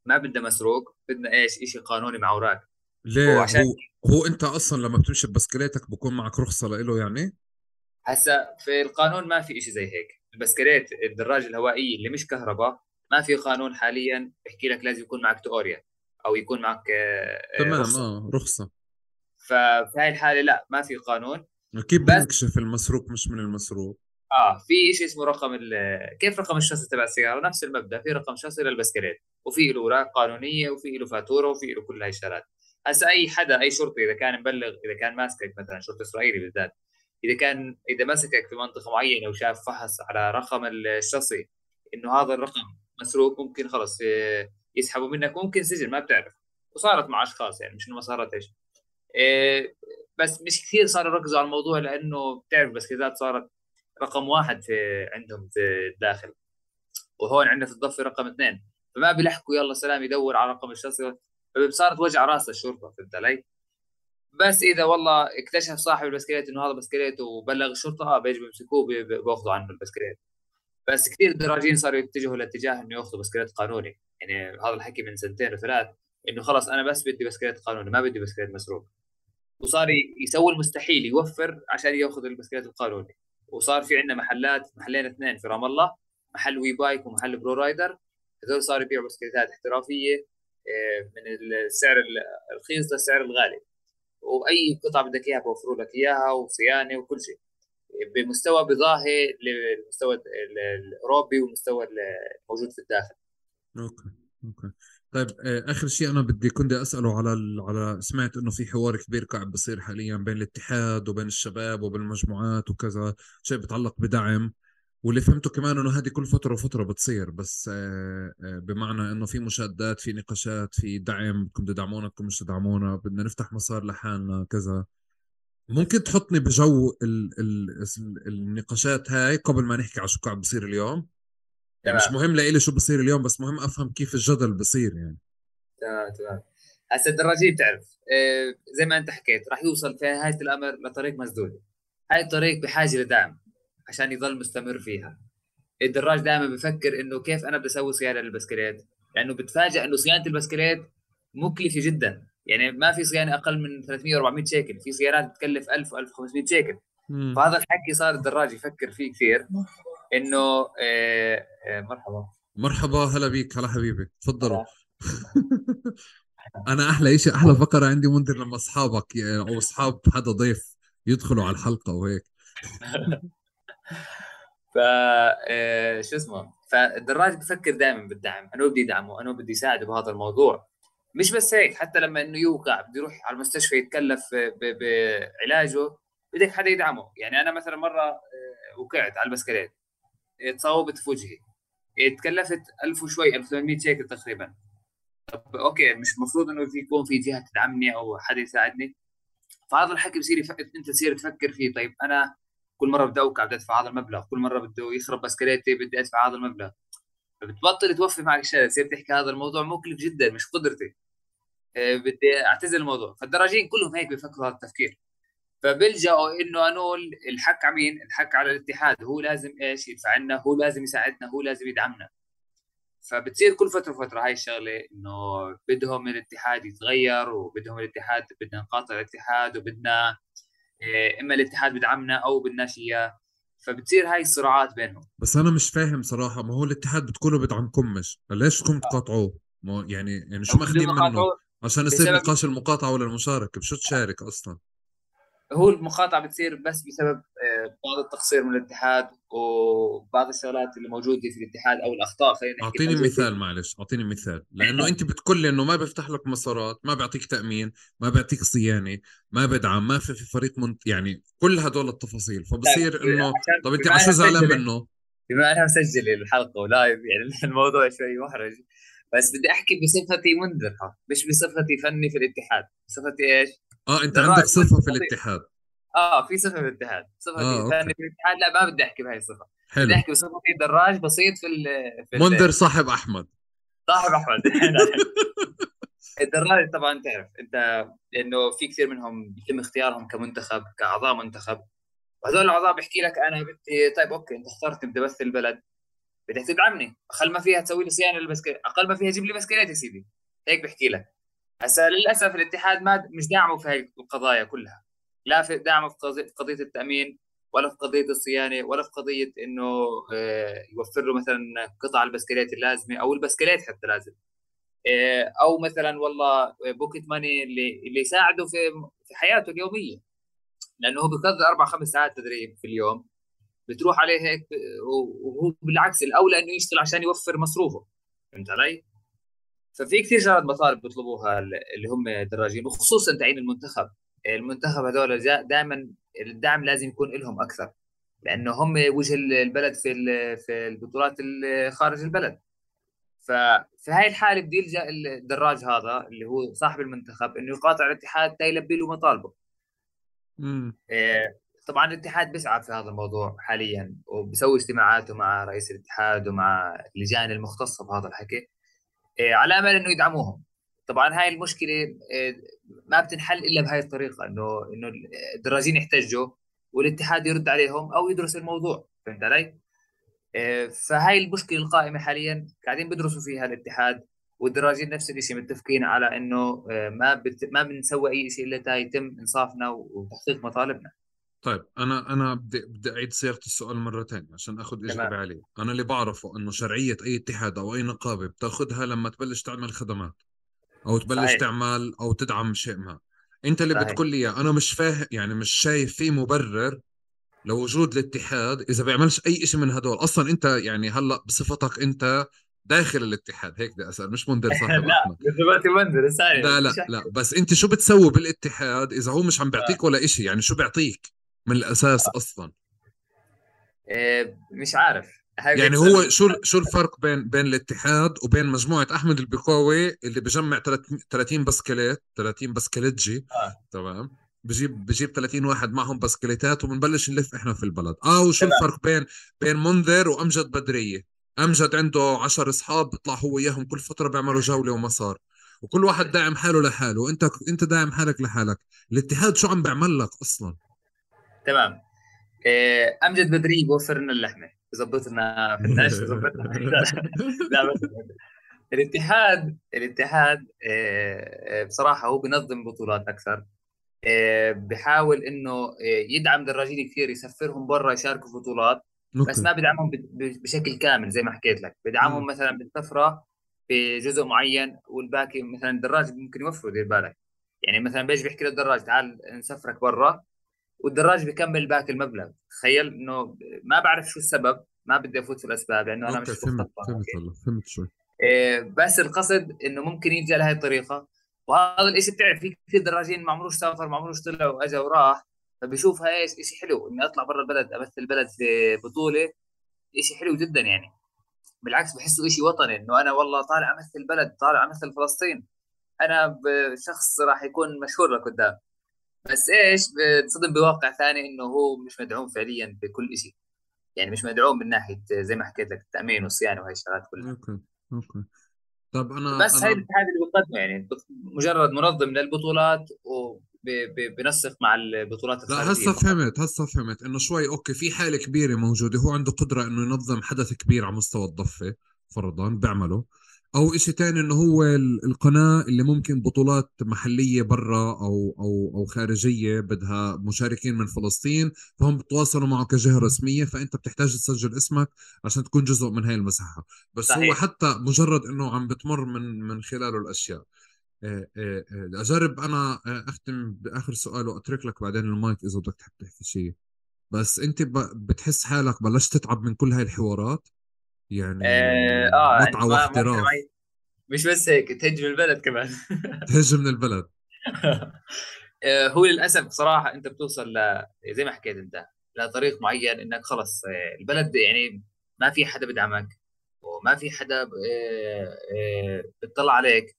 ما بدنا مسروق بدنا إيش؟ شيء قانوني مع أوراق. ليه؟ هو, عشان هو, هو أنت أصلا لما بتمشي ببسكليتك بكون معك رخصة له يعني؟ هسا في القانون ما في شيء زي هيك. البسكليت الدراجه الهوائيه اللي مش كهرباء ما في قانون حاليا بيحكي لك لازم يكون معك توريا أو يكون معك آه، تمام. آه رخصة. ففي هاي الحالة لا ما في قانون. كيف بنكشف المسروق مش من المسروق؟ آه في شيء اسمه رقم كيف رقم الشخصي تبع السيارة؟ نفس المبدأ في رقم شخصي للبسكليت وفي له أوراق قانونية وفي له فاتورة وفي له كل هاي الشغلات. هسه أي حدا أي شرطي إذا كان مبلغ إذا كان ماسكك مثلا شرطه إسرائيلي بالذات إذا كان إذا مسكك في منطقة معينة وشاف فحص على رقم الشخصي إنه هذا الرقم مسروق ممكن خلص آه، يسحبوا منك ممكن سجن ما بتعرف. وصارت مع أشخاص يعني مش إنه ما صارت إيش. إيه بس مش كثير صاروا يركزوا على الموضوع لأنه بتعرف بس كذا صارت رقم واحد في عندهم في الداخل. وهون عندنا في الضفة رقم اثنين. فما بيلحقوا يلا سلام يدور على رقم الشخص. صارت وجع رأس للشرطه فهمت علي؟ بس إذا والله اكتشف صاحب البسكليت إنه هذا بسكليت وبلغ الشرطة بيجي بيمسكوه بياخذوا عنه البسكليت. بس كثير دراجين صاروا يتجهوا لاتجاه إنه ياخذوا بسكليت قانوني. يعني هذا الحكي من سنتين وثلاث إنه خلص أنا بس بدي بسكليت قانوني ما بدي بسكليت مسروق. وصار يسوي المستحيل يوفر عشان ياخذ البسكليت القانوني. وصار في عندنا محلات محلين اثنين في رام الله محل We Bike ومحل Pro Rider. هذول صاروا يبيعوا بسكليتات احترافية آه، من السعر الرخيص للسعر الغالي. وأي قطعة بدك إياها بوفروا لك إياها وصيانة وكل شيء. بمستوى بضاهي للمستوى الأوروبي والمستوى الموجود في الداخل. okay okay. طيب آه، آخر شيء أنا بدي كنت أسأله على على سمعت إنه في حوار كبير قاعد بصير حاليا بين الاتحاد وبين الشباب وبين المجموعات وكذا شيء بيتعلق بدعم واللي فهمته كمان إنه هذه كل فترة وفترة بتصير بس آه، آه، بمعنى إنه في مشادات في نقاشات في دعم بدكم تدعمونا بدكم مش تدعمونا بدنا نفتح مسار لحالنا كذا. ممكن تحطني بجو ال ال النقاشات هاي قبل ما نحكي على شو قاعد بصير اليوم؟ يعني مش مهم لإلي شو بصير اليوم بس مهم أفهم كيف الجدل بصير يعني. تمام تمام. هسه الدراجين تعرف إيه زي ما أنت حكيت راح يوصل في نهايه الأمر لطريق مسدود هاي الطريق بحاجة لدعم عشان يضل مستمر فيها. الدراج دائما بفكر إنه كيف أنا بدي أسوي صيانة للبسكليت. لأنه بتفاجئ إنه صيانة البسكليت مكلفة جدا. يعني ما في صيانة أقل من 300 400 شيكل. في صيانات بتكلف 1000 1500 شيكل. فهذا الحكي صار الدراج يفكر فيه كثير. إنه آه آه مرحبا. مرحبا هلا بيك هلا حبيبي. تفضلوا. أنا أحلى شيء أحلى فقرة عندي منذر لما أصحابك أو أصحاب حدا ضيف يدخلوا على الحلقة وهيك. ف آه، شو اسمه؟ فالدراج بفكر دائما بالدعم. أنا بدي ادعمه أنا بدي اساعده بهذا الموضوع. مش بس هيك حتى لما إنه يوقع بده يروح على المستشفى يتكلف بعلاجه بدك حدا يدعمه. يعني أنا مثلا مرة وقعت على البسكليت تصوبت في وجهي. تكلفت 1000 وشوي 1800 شيكل تقريبا. طب okay مش المفروض إنه في يكون في جهة تدعمني أو حدا يساعدني. فهذا الحكي بصير يف... أنت تصير تفكر فيه. طيب أنا كل مرة بدي أوقع بدي أدفع هذا المبلغ كل مرة بده يخرب بسكليتي بدي أدفع هذا المبلغ. فبتبطل توفي معك الشارع تصير تحكي هذا الموضوع مكلف جدا مش قدرتي. آه، بدي أعتزل الموضوع. فالدراجين كلهم هيك بيفكروا هذا التفكير. فبيلجأوا إنه انول الحق على مين؟ الحق على الاتحاد هو لازم إيش يدفع لنا هو لازم يساعدنا هو لازم يدعمنا فبتصير كل فترة وفترة هاي الشغلة إنه بدهم الاتحاد يتغير وبدهم الاتحاد بدنا نقاطع الاتحاد وبدنا إيه، إما الاتحاد بدعمنا أو بدناش اياه فبتصير هاي الصراعات بينهم بس أنا مش فاهم صراحة ما هو الاتحاد بتقولوا بدعمكم مش ليش بدكم تقاطعوه؟ ما يعني يعني شو ماخذين منه؟ عشان يصير نقاش المقاطعة ولا المشاركة بشو تشارك أصلا؟ هو المقاطعة بتصير بس بسبب آه، بعض التقصير من الاتحاد وبعض الشغلات اللي موجودة في الاتحاد أو الأخطاء. خلينا نحكي أعطيني مثال معلش أعطيني مثال. لأنه أنت بتقول لي إنه ما بيفتح لك مسارات ما بيعطيك تأمين ما بيعطيك صيانة ما بدعم ما في, في فريق منت يعني كل هدول التفاصيل. فبصير إنه طب أنت عشان زعلان منه؟ بما أنا مسجل الحلقة ولايف يعني الموضوع شوي محرج. بس بدي أحكي بصفتي منذر مش بصفتي فني في الاتحاد. بصفتي إيش؟ آه أنت عندك صفة في الاتحاد. آه في صفة في الاتحاد. صفة آه ثانية في الاتحاد لا ما بدي أحكي بهاي الصفة. حلو. بدي أحكي بصفتي دراج بسيط في, في منذر صاحب أحمد. صاحب أحمد. الدراج طبعا تعرف أنت لأنه في كثير منهم بيتم اختيارهم كمنتخب كأعضاء منتخب. وهذول الأعضاء بيحكي لك أنا بدي طيب okay أنت اخترت بدي أمثل البلد. بدك تدعمني أقل ما فيها تسوي لي صيانة للبسكليت أقل ما فيها جيب لي بسكليت يا سيدي. هيك بحكي لك. هسا للأسف الاتحاد ما مش داعمه في هاي القضايا كلها. لا في دعمه في قضية التأمين ولا في قضية الصيانة ولا في قضية إنه آه، يوفر له مثلا قطع البسكليت اللازمة أو البسكليت حتى لازم. آه، أو مثلا والله pocket money اللي اللي يساعده في في حياته اليومية. لأنه هو بيقضي أربع خمس ساعات تدريب في اليوم بتروح عليه هيك وهو بالعكس الأولى إنه يشتغل عشان يوفر مصروفه. فهمت علي؟ ففي كثير شغلات مطالب بيطلبوها اللي هم دراجين وخصوصا تبعين المنتخب. المنتخب هذول دائما الدعم لازم يكون لهم أكثر لأنه هم وجه البلد في في البطولات خارج البلد. ففي هاي الحالة بده يلجا الدراج هذا اللي هو صاحب المنتخب إنه يقاطع الاتحاد تيلبي له مطالبه. امم طبعا الاتحاد بيسعى في هذا الموضوع حاليا وبسوي اجتماعاته مع رئيس الاتحاد ومع اللجان المختصة بهذا الحكي. على أمل إنه يدعموهم. طبعا هاي المشكلة آه، ما بتنحل إلا بهاي الطريقة إنه إنه الدراجين يحتجوا والاتحاد يرد عليهم أو يدرس الموضوع. فهمت علي؟ آه، فهاي المشكلة القائمة حاليا قاعدين بدرسوا فيها الاتحاد والدراجين نفس الشيء متفقين على إنه ما بت... ما بنسوي أي شيء إلا يتم إنصافنا وتحقيق مطالبنا. طيب أنا أنا بدي بدي أعيد صياغه السؤال مرة ثانية عشان آخذ إجابة عليه. أنا اللي بعرفه إنه شرعية أي اتحاد أو أي نقابة بتاخذها لما تبلش تعمل خدمات أو تبلش صحيح. تعمل أو تدعم شيء ما. أنت اللي صحيح. بتقول لي أنا مش فاهم يعني مش شايف في مبرر لوجود الاتحاد إذا بيعملش أي شيء من هدول. أصلا أنت يعني هلأ بصفتك أنت داخل الاتحاد هيك بدي أسأل مش مندر صاحب لا دلوقتي مندر لا لا لا بس أنت شو بتسوي بالاتحاد إذا هو مش عم بيعطيك آه. ولا شيء يعني شو بيعطيك؟ من الأساس أصلا. إيه مش عارف. يعني هو شو شو الفرق بين بين الاتحاد وبين مجموعة أحمد البقاوي اللي بجمع 30 بسكليت 30 بسكليتجي آه. تمام. بجيب بجيب 30 واحد معهم بسكليتات وبنبلش نلف إحنا في البلد. آه وشو الفرق بين بين منذر وأمجد بدرية؟ أمجد عنده 10 أصحاب بيطلع هو وياهم كل فترة بيعملوا جولة ومسار وكل واحد داعم حاله لحاله. وأنت أنت داعم حالك لحالك. الاتحاد شو عم بيعمل لك أصلا؟ تمام. إيه، أمجد بدري بوفر لنا اللحمة. يظبط لنا في النشر يظبط لا بس الاتحاد الاتحاد إيه، بصراحة هو بنظم بطولات أكثر. إيه، بحاول إنه يدعم دراجين كثير يسفرهم برا يشاركوا في بطولات. بس ما بدعمهم بشكل كامل زي ما حكيت لك. بدعمهم مثلا بالسفره في جزء معين والباقي مثلا الدراج ممكن يوفره دير بالك. يعني مثلا بيجي بيحكي للدراج تعال نسفرك برا. والدراج بيكمل باقي المبلغ. تخيل إنه ما بعرف شو السبب ما بدي أفوت في الأسباب لأنه أنا مش فهمت فهمت والله فهمت شوي. إيه بس القصد إنه ممكن يجي لهي الطريقة. وهذا الشيء بتعرف في كثير دراجين ما عمروش سافر ما عمروش طلع واجا وراح فبيشوفها إيش شيء حلو. إني أطلع برا البلد أمثل البلد في بطولة شيء حلو جدا يعني. بالعكس بحسه شيء وطني إنه أنا والله طالع أمثل البلد طالع أمثل فلسطين. أنا شخص راح يكون مشهور لقدام. بس إيش بتصدم بواقع ثاني إنه هو مش مدعوم فعليا بكل شيء يعني مش مدعوم من ناحية زي ما حكيت لك التأمين والصيانة وهي الشغلات كلها. okay okay. طب أنا بس أنا... هاي الاتحاد اللي بيقدمه يعني مجرد منظم للبطولات وبنسق مع البطولات الخارجية. لا هسه فهمت هسه فهمت إنه شوي okay في حالة كبيرة موجودة هو عنده قدرة إنه ينظم حدث كبير على مستوى الضفة فرضا بيعمله أو شيء ثاني إنه هو القناة اللي ممكن بطولات محلية برا أو أو أو خارجية بدها مشاركين من فلسطين فهم بتواصلوا معه كجهة رسمية فأنت بتحتاج تسجل اسمك عشان تكون جزء من هاي المساحة. بس صحيح. هو حتى مجرد إنه عم بتمر من من خلاله الأشياء. آه، آه، آه، أجرب أنا أختم بآخر سؤال وأترك لك بعدين المايك إذا بدك تحب تحكي شيء. بس أنت بتحس حالك بلشت تتعب من كل هاي الحوارات؟ يعني آه, آه متعة واحتراف مش بس هيك تهج من البلد كمان. تهج من البلد. آه، هو للأسف بصراحة أنت بتوصل ل زي ما حكيت أنت لطريق معين إنك خلص آه، البلد يعني ما في حدا بدعمك وما في حدا بيطلع عليك.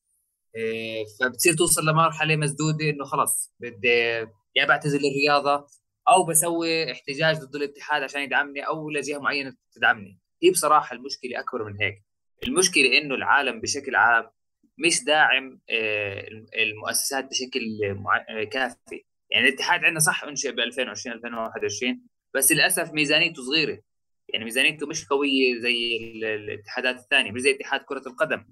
فبتصير توصل لمرحلة مسدودة إنه خلص بدي يا بعتزل الرياضه أو بسوي احتجاج ضد الاتحاد عشان يدعمني أو لجهة معينة تدعمني. هي بصراحة المشكلة أكبر من هيك. المشكلة إنه العالم بشكل عام مش داعم آه، المؤسسات بشكل آه، كافي. يعني الاتحاد عندنا صح أنشئ ب 2020 2021 بس للأسف ميزانيته صغيرة. يعني ميزانيته مش قوية زي الاتحادات الثانية مش زي اتحاد كرة القدم.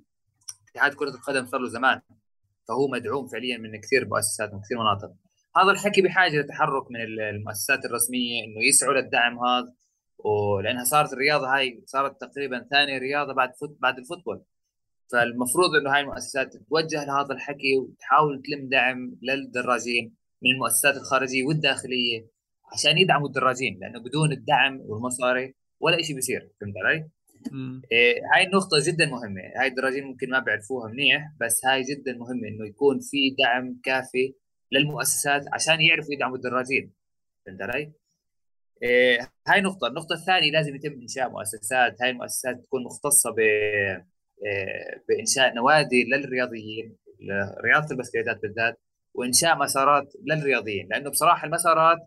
اتحاد كرة القدم صار له زمان فهو مدعوم فعليا من كثير مؤسسات من كثير مناطق. هذا الحكي بحاجة لتحرك من المؤسسات الرسمية إنه يسعوا للدعم هذا. ولأنها صارت الرياضة هاي صارت تقريبا ثاني رياضة بعد foot بعد ال football فالمفروض إنه هاي المؤسسات تتوجه لهذا الحكي وتحاول تلم دعم للدراجين من المؤسسات الخارجية والداخلية عشان يدعموا الدراجين لأنه بدون الدعم والمصاري ولا شيء بيصير فهمت علي؟ إيه هاي النقطة جدا مهمة، هاي الدراجين ممكن ما بيعرفوها منيح بس هاي جدا مهمة إنه يكون في دعم كافي للمؤسسات عشان يعرفوا يدعموا الدراجين فهمت علي؟ إيه هاي نقطة، النقطة الثانية لازم يتم إنشاء مؤسسات، هاي المؤسسات تكون مختصة ب إيه بإنشاء نوادي للرياضيين رياضة البسكليتات بالذات وإنشاء مسارات للرياضيين، لأنه بصراحة المسارات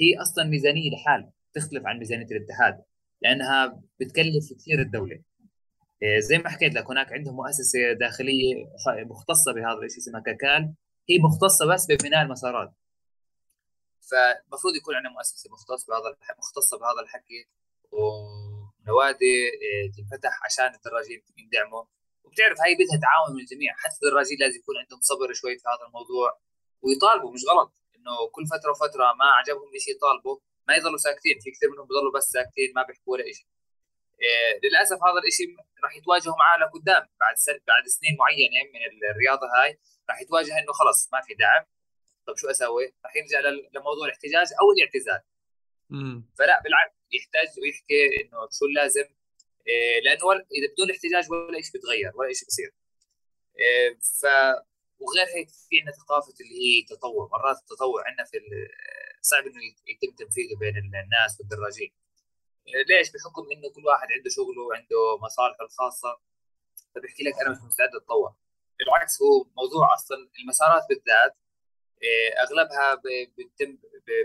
هي أصلا ميزانية لحال تختلف عن ميزانية الاتحاد لأنها بتكلف كثير الدولة. آه، زي ما حكيت لك هناك عندهم مؤسسة داخلية مختصة بهذا الشيء اسمها كاكال. هي مختصة بس ببناء المسارات. فالمفروض يكون عندنا مؤسسة مختصة بهذا مختصة بهذا الحكي ونوادي آه، تنفتح عشان الدراجين يندعموا وبتعرف هاي بدها تعاون من الجميع. حتى الدراجين لازم يكون عندهم صبر شوي في هذا الموضوع ويطالبوا مش غلط. إنه كل فترة وفترة ما عجبهم شيء يطالبوا ما يضلوا ساكتين. في كثير منهم بضلوا بس ساكتين ما بيحكوا ولا شيء إيه للأسف هذا الشيء راح يتواجهوا معاه لقدام. بعد سن بعد سنين معينة من الرياضة هاي راح يتواجه إنه خلص ما في دعم. طب شو أسوي؟ راح يرجع لموضوع الاحتجاج أو الاعتزال. فلا بالعكس يحتاج ويحكي إنه شو لازم إيه لأنه إذا بدون احتجاج ولا شيء بيتغير ولا شيء بصير إيه ف وغير هيك في عندنا ثقافة اللي هي تطوع. مرات التطوع عندنا في صعب إنه يتم تنفيذه بين الناس والدراجين. ليش؟ بحكم إنه كل واحد عنده شغله وعنده مصالحه الخاصة. فبحكي لك أنا مش مستعد أتطوع. بالعكس هو موضوع أصلا المسارات بالذات إيه، أغلبها بتتم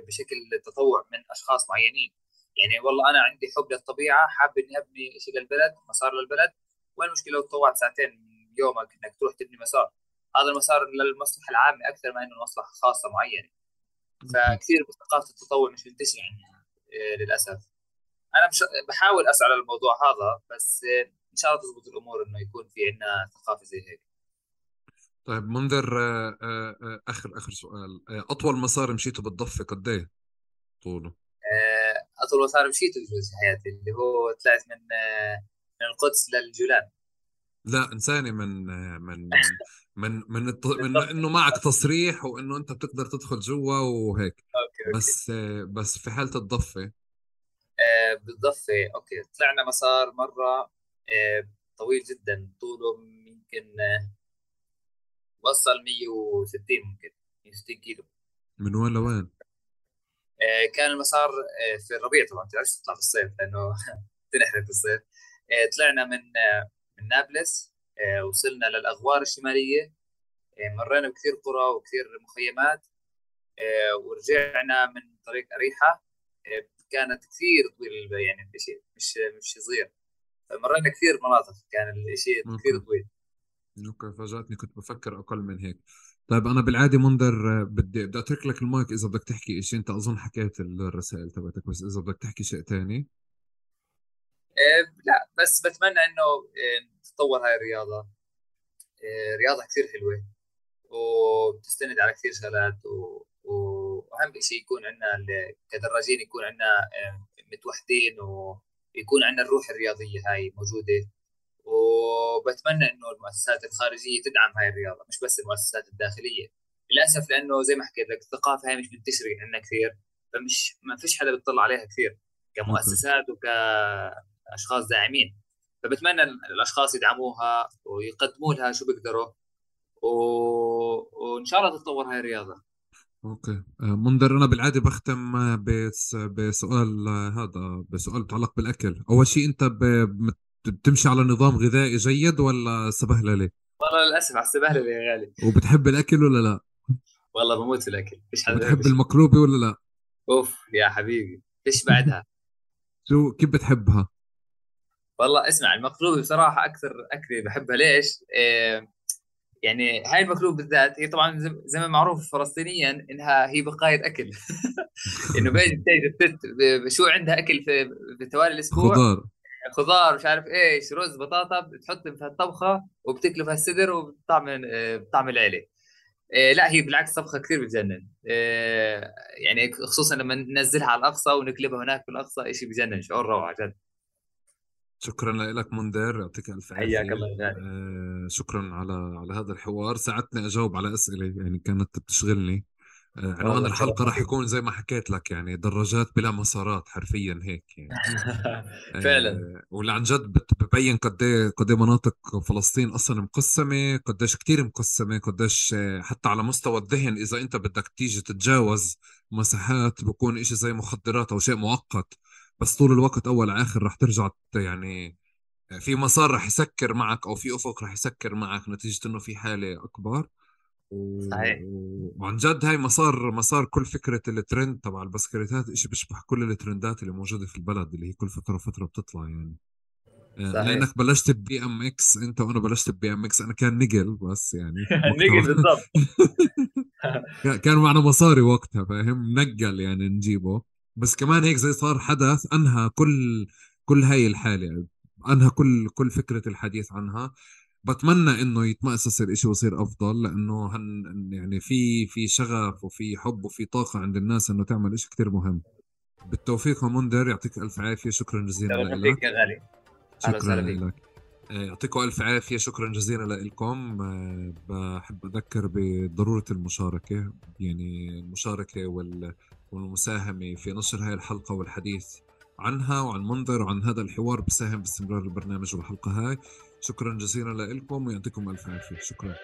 بشكل تطوع من أشخاص معينين. يعني والله أنا عندي حب للطبيعة حاب إني أبني شيء للبلد مسار للبلد وين المشكلة لو تطوعت ساعتين من يومك إنك تروح تبني مسار؟ هذا المسار للمصلحة العامة أكثر ما إنه مصلحة خاصة معينة. فكثير ثقافه التطوع مش منتشره عندنا إيه، للأسف. أنا مش بحاول أسعى للموضوع هذا بس إن شاء الله تزبط الأمور إنه يكون في عندنا ثقافة زي هيك. طيب منذر آه، آه، آه، آخر آخر سؤال. أطول مسار مشيته بالضفة قد إيه طوله؟ أطول مسار مشيته بجوز حياتي اللي هو طلعت من من القدس للجولان. لا انساني من من من من الت... من إنه معك تصريح وإنه أنت بتقدر تدخل جوا وهيك. okay okay. بس بس في حالة الضفة؟ آه بالضفة okay. طلعنا مسار مرة آه طويل جدا. طوله يمكن آه وصل 160 ممكن 160 كيلو. من وين لوين؟ آه كان المسار آه في الربيع طبعا بتعرفش تطلع في الصيف؟ لأنه تنحرق في الصيف. آه طلعنا من من نابلس وصلنا للأغوار الشمالية. مرينا بكثير قرى وكثير مخيمات. ورجعنا من طريق أريحة. كانت كثير طويل يعني الشيء مش مش صغير. مرينا كثير مناطق كان الشيء كثير طويل. okay فاجأتني كنت بفكر أقل من هيك. طيب أنا بالعادة منذر بدي بدي أترك لك المايك إذا بدك تحكي شيء أنت أظن حكيت الرسائل تبعتك بس إذا بدك تحكي شيء ثاني إيه لا بس بتمنى إنه إيه تتطور هاي الرياضة. إيه رياضة كثير حلوة وبتستند على كثير شغلات. وأهم شيء يكون عندنا كدراجين يكون عندنا متوحدين ويكون عندنا الروح الرياضية هاي موجودة. وبتمنى إنه المؤسسات الخارجية تدعم هاي الرياضة مش بس المؤسسات الداخلية. للأسف لأنه زي ما حكيت لك الثقافة هاي مش منتشره عندنا كثير فمش ما فيش حدا بيطلع عليها كثير كمؤسسات وكأشخاص داعمين. فبتمنى الأشخاص يدعموها ويقدموا لها شو بيقدروا و... وإن شاء الله تتطور هاي الرياضة. أوكي. آه، منذر أنا بالعادة بختم بس بسؤال هذا بسؤال متعلق بالأكل. أول شيء أنت بتمشي على نظام غذائي جيد ولا سبهللة؟ والله للأسف على السبهللة يا غالي. وبتحب الأكل ولا لا؟ والله بموت في الأكل. فيش حدا بتحب المقلوبه ولا لا؟ أوف يا حبيبي. فيش بعدها؟ شو كيف بتحبها؟ والله اسمع المقلوبه بصراحة أكثر أكلة بحبها. ليش؟ إيه يعني هاي المقلوب بالذات هي طبعا زي ما معروف فلسطينيا إنها هي بقايا أكل. إنه بيجي بتجي شو عندها أكل في, في توالي الأسبوع؟ خضار. خضار مش عارف إيش رز بطاطا بتحط في الطبخه وبتكلف السدر وبتعمل بتعمل عيله إيه لا هي بالعكس طبخة كثير بتجنن. إيه يعني خصوصا لما ننزلها على الأقصى ونقلبها هناك في الأقصى شيء بجنن شعور روعة جد. شكرا لك منذر يعطيك ألف عافية. حياك الله. آه شكرا على على هذا الحوار. ساعدتني أجاوب على أسئلة يعني كانت بتشغلني. عنوان الحلقة راح يكون زي ما حكيت لك يعني دراجات بلا مسارات حرفيا هيك يعني. فعلا. آه واللي عن جد ببين قد إيه قد إيه مناطق فلسطين أصلا مقسمة قديش كثير مقسمة قديش آه، حتى على مستوى الذهن إذا أنت بدك تيجي تتجاوز مساحات بكون إشي زي مخدرات أو شيء مؤقت بس طول الوقت أول آخر رح ترجع يعني في مسار رح يسكر معك أو في أفق رح يسكر معك نتيجة إنه في حالة أكبر. صحيح. وعن جد هاي مسار مسار كل فكرة الترند تبع البسكليتات شيء بيشبه كل الترندات اللي موجودة في البلد اللي هي كل فترة وفترة بتطلع يعني. صحيح. لأنك بلشت ب BMX أنت وأنا بلشت ب BMX أنا كان نقل بس يعني. نقل بالضبط. كان معنا مصاري وقتها فاهم؟ نقل يعني نجيبه. بس كمان هيك زي صار حدث أنهى كل كل هاي الحالة أنهى كل كل فكرة الحديث عنها. بتمنى إنه يتمأسس الإشي ويصير أفضل لأنه هن يعني في في شغف وفي حب وفي طاقة عند الناس إنه تعمل إشي كتير مهم. بالتوفيق منذر يعطيك ألف عافية شكرا جزيلا لك. يا غالي. شكرا لك. آه، يعطيكم ألف عافية شكرا جزيلا لكم. آه، بحب أذكر بضرورة المشاركة يعني المشاركة والمساهمة في نشر هاي الحلقة والحديث عنها وعن منظر وعن هذا الحوار بساهم باستمرار البرنامج والحلقة هاي. شكرا جزيلا لكم ويعطيكم ألف عافية. شكرا.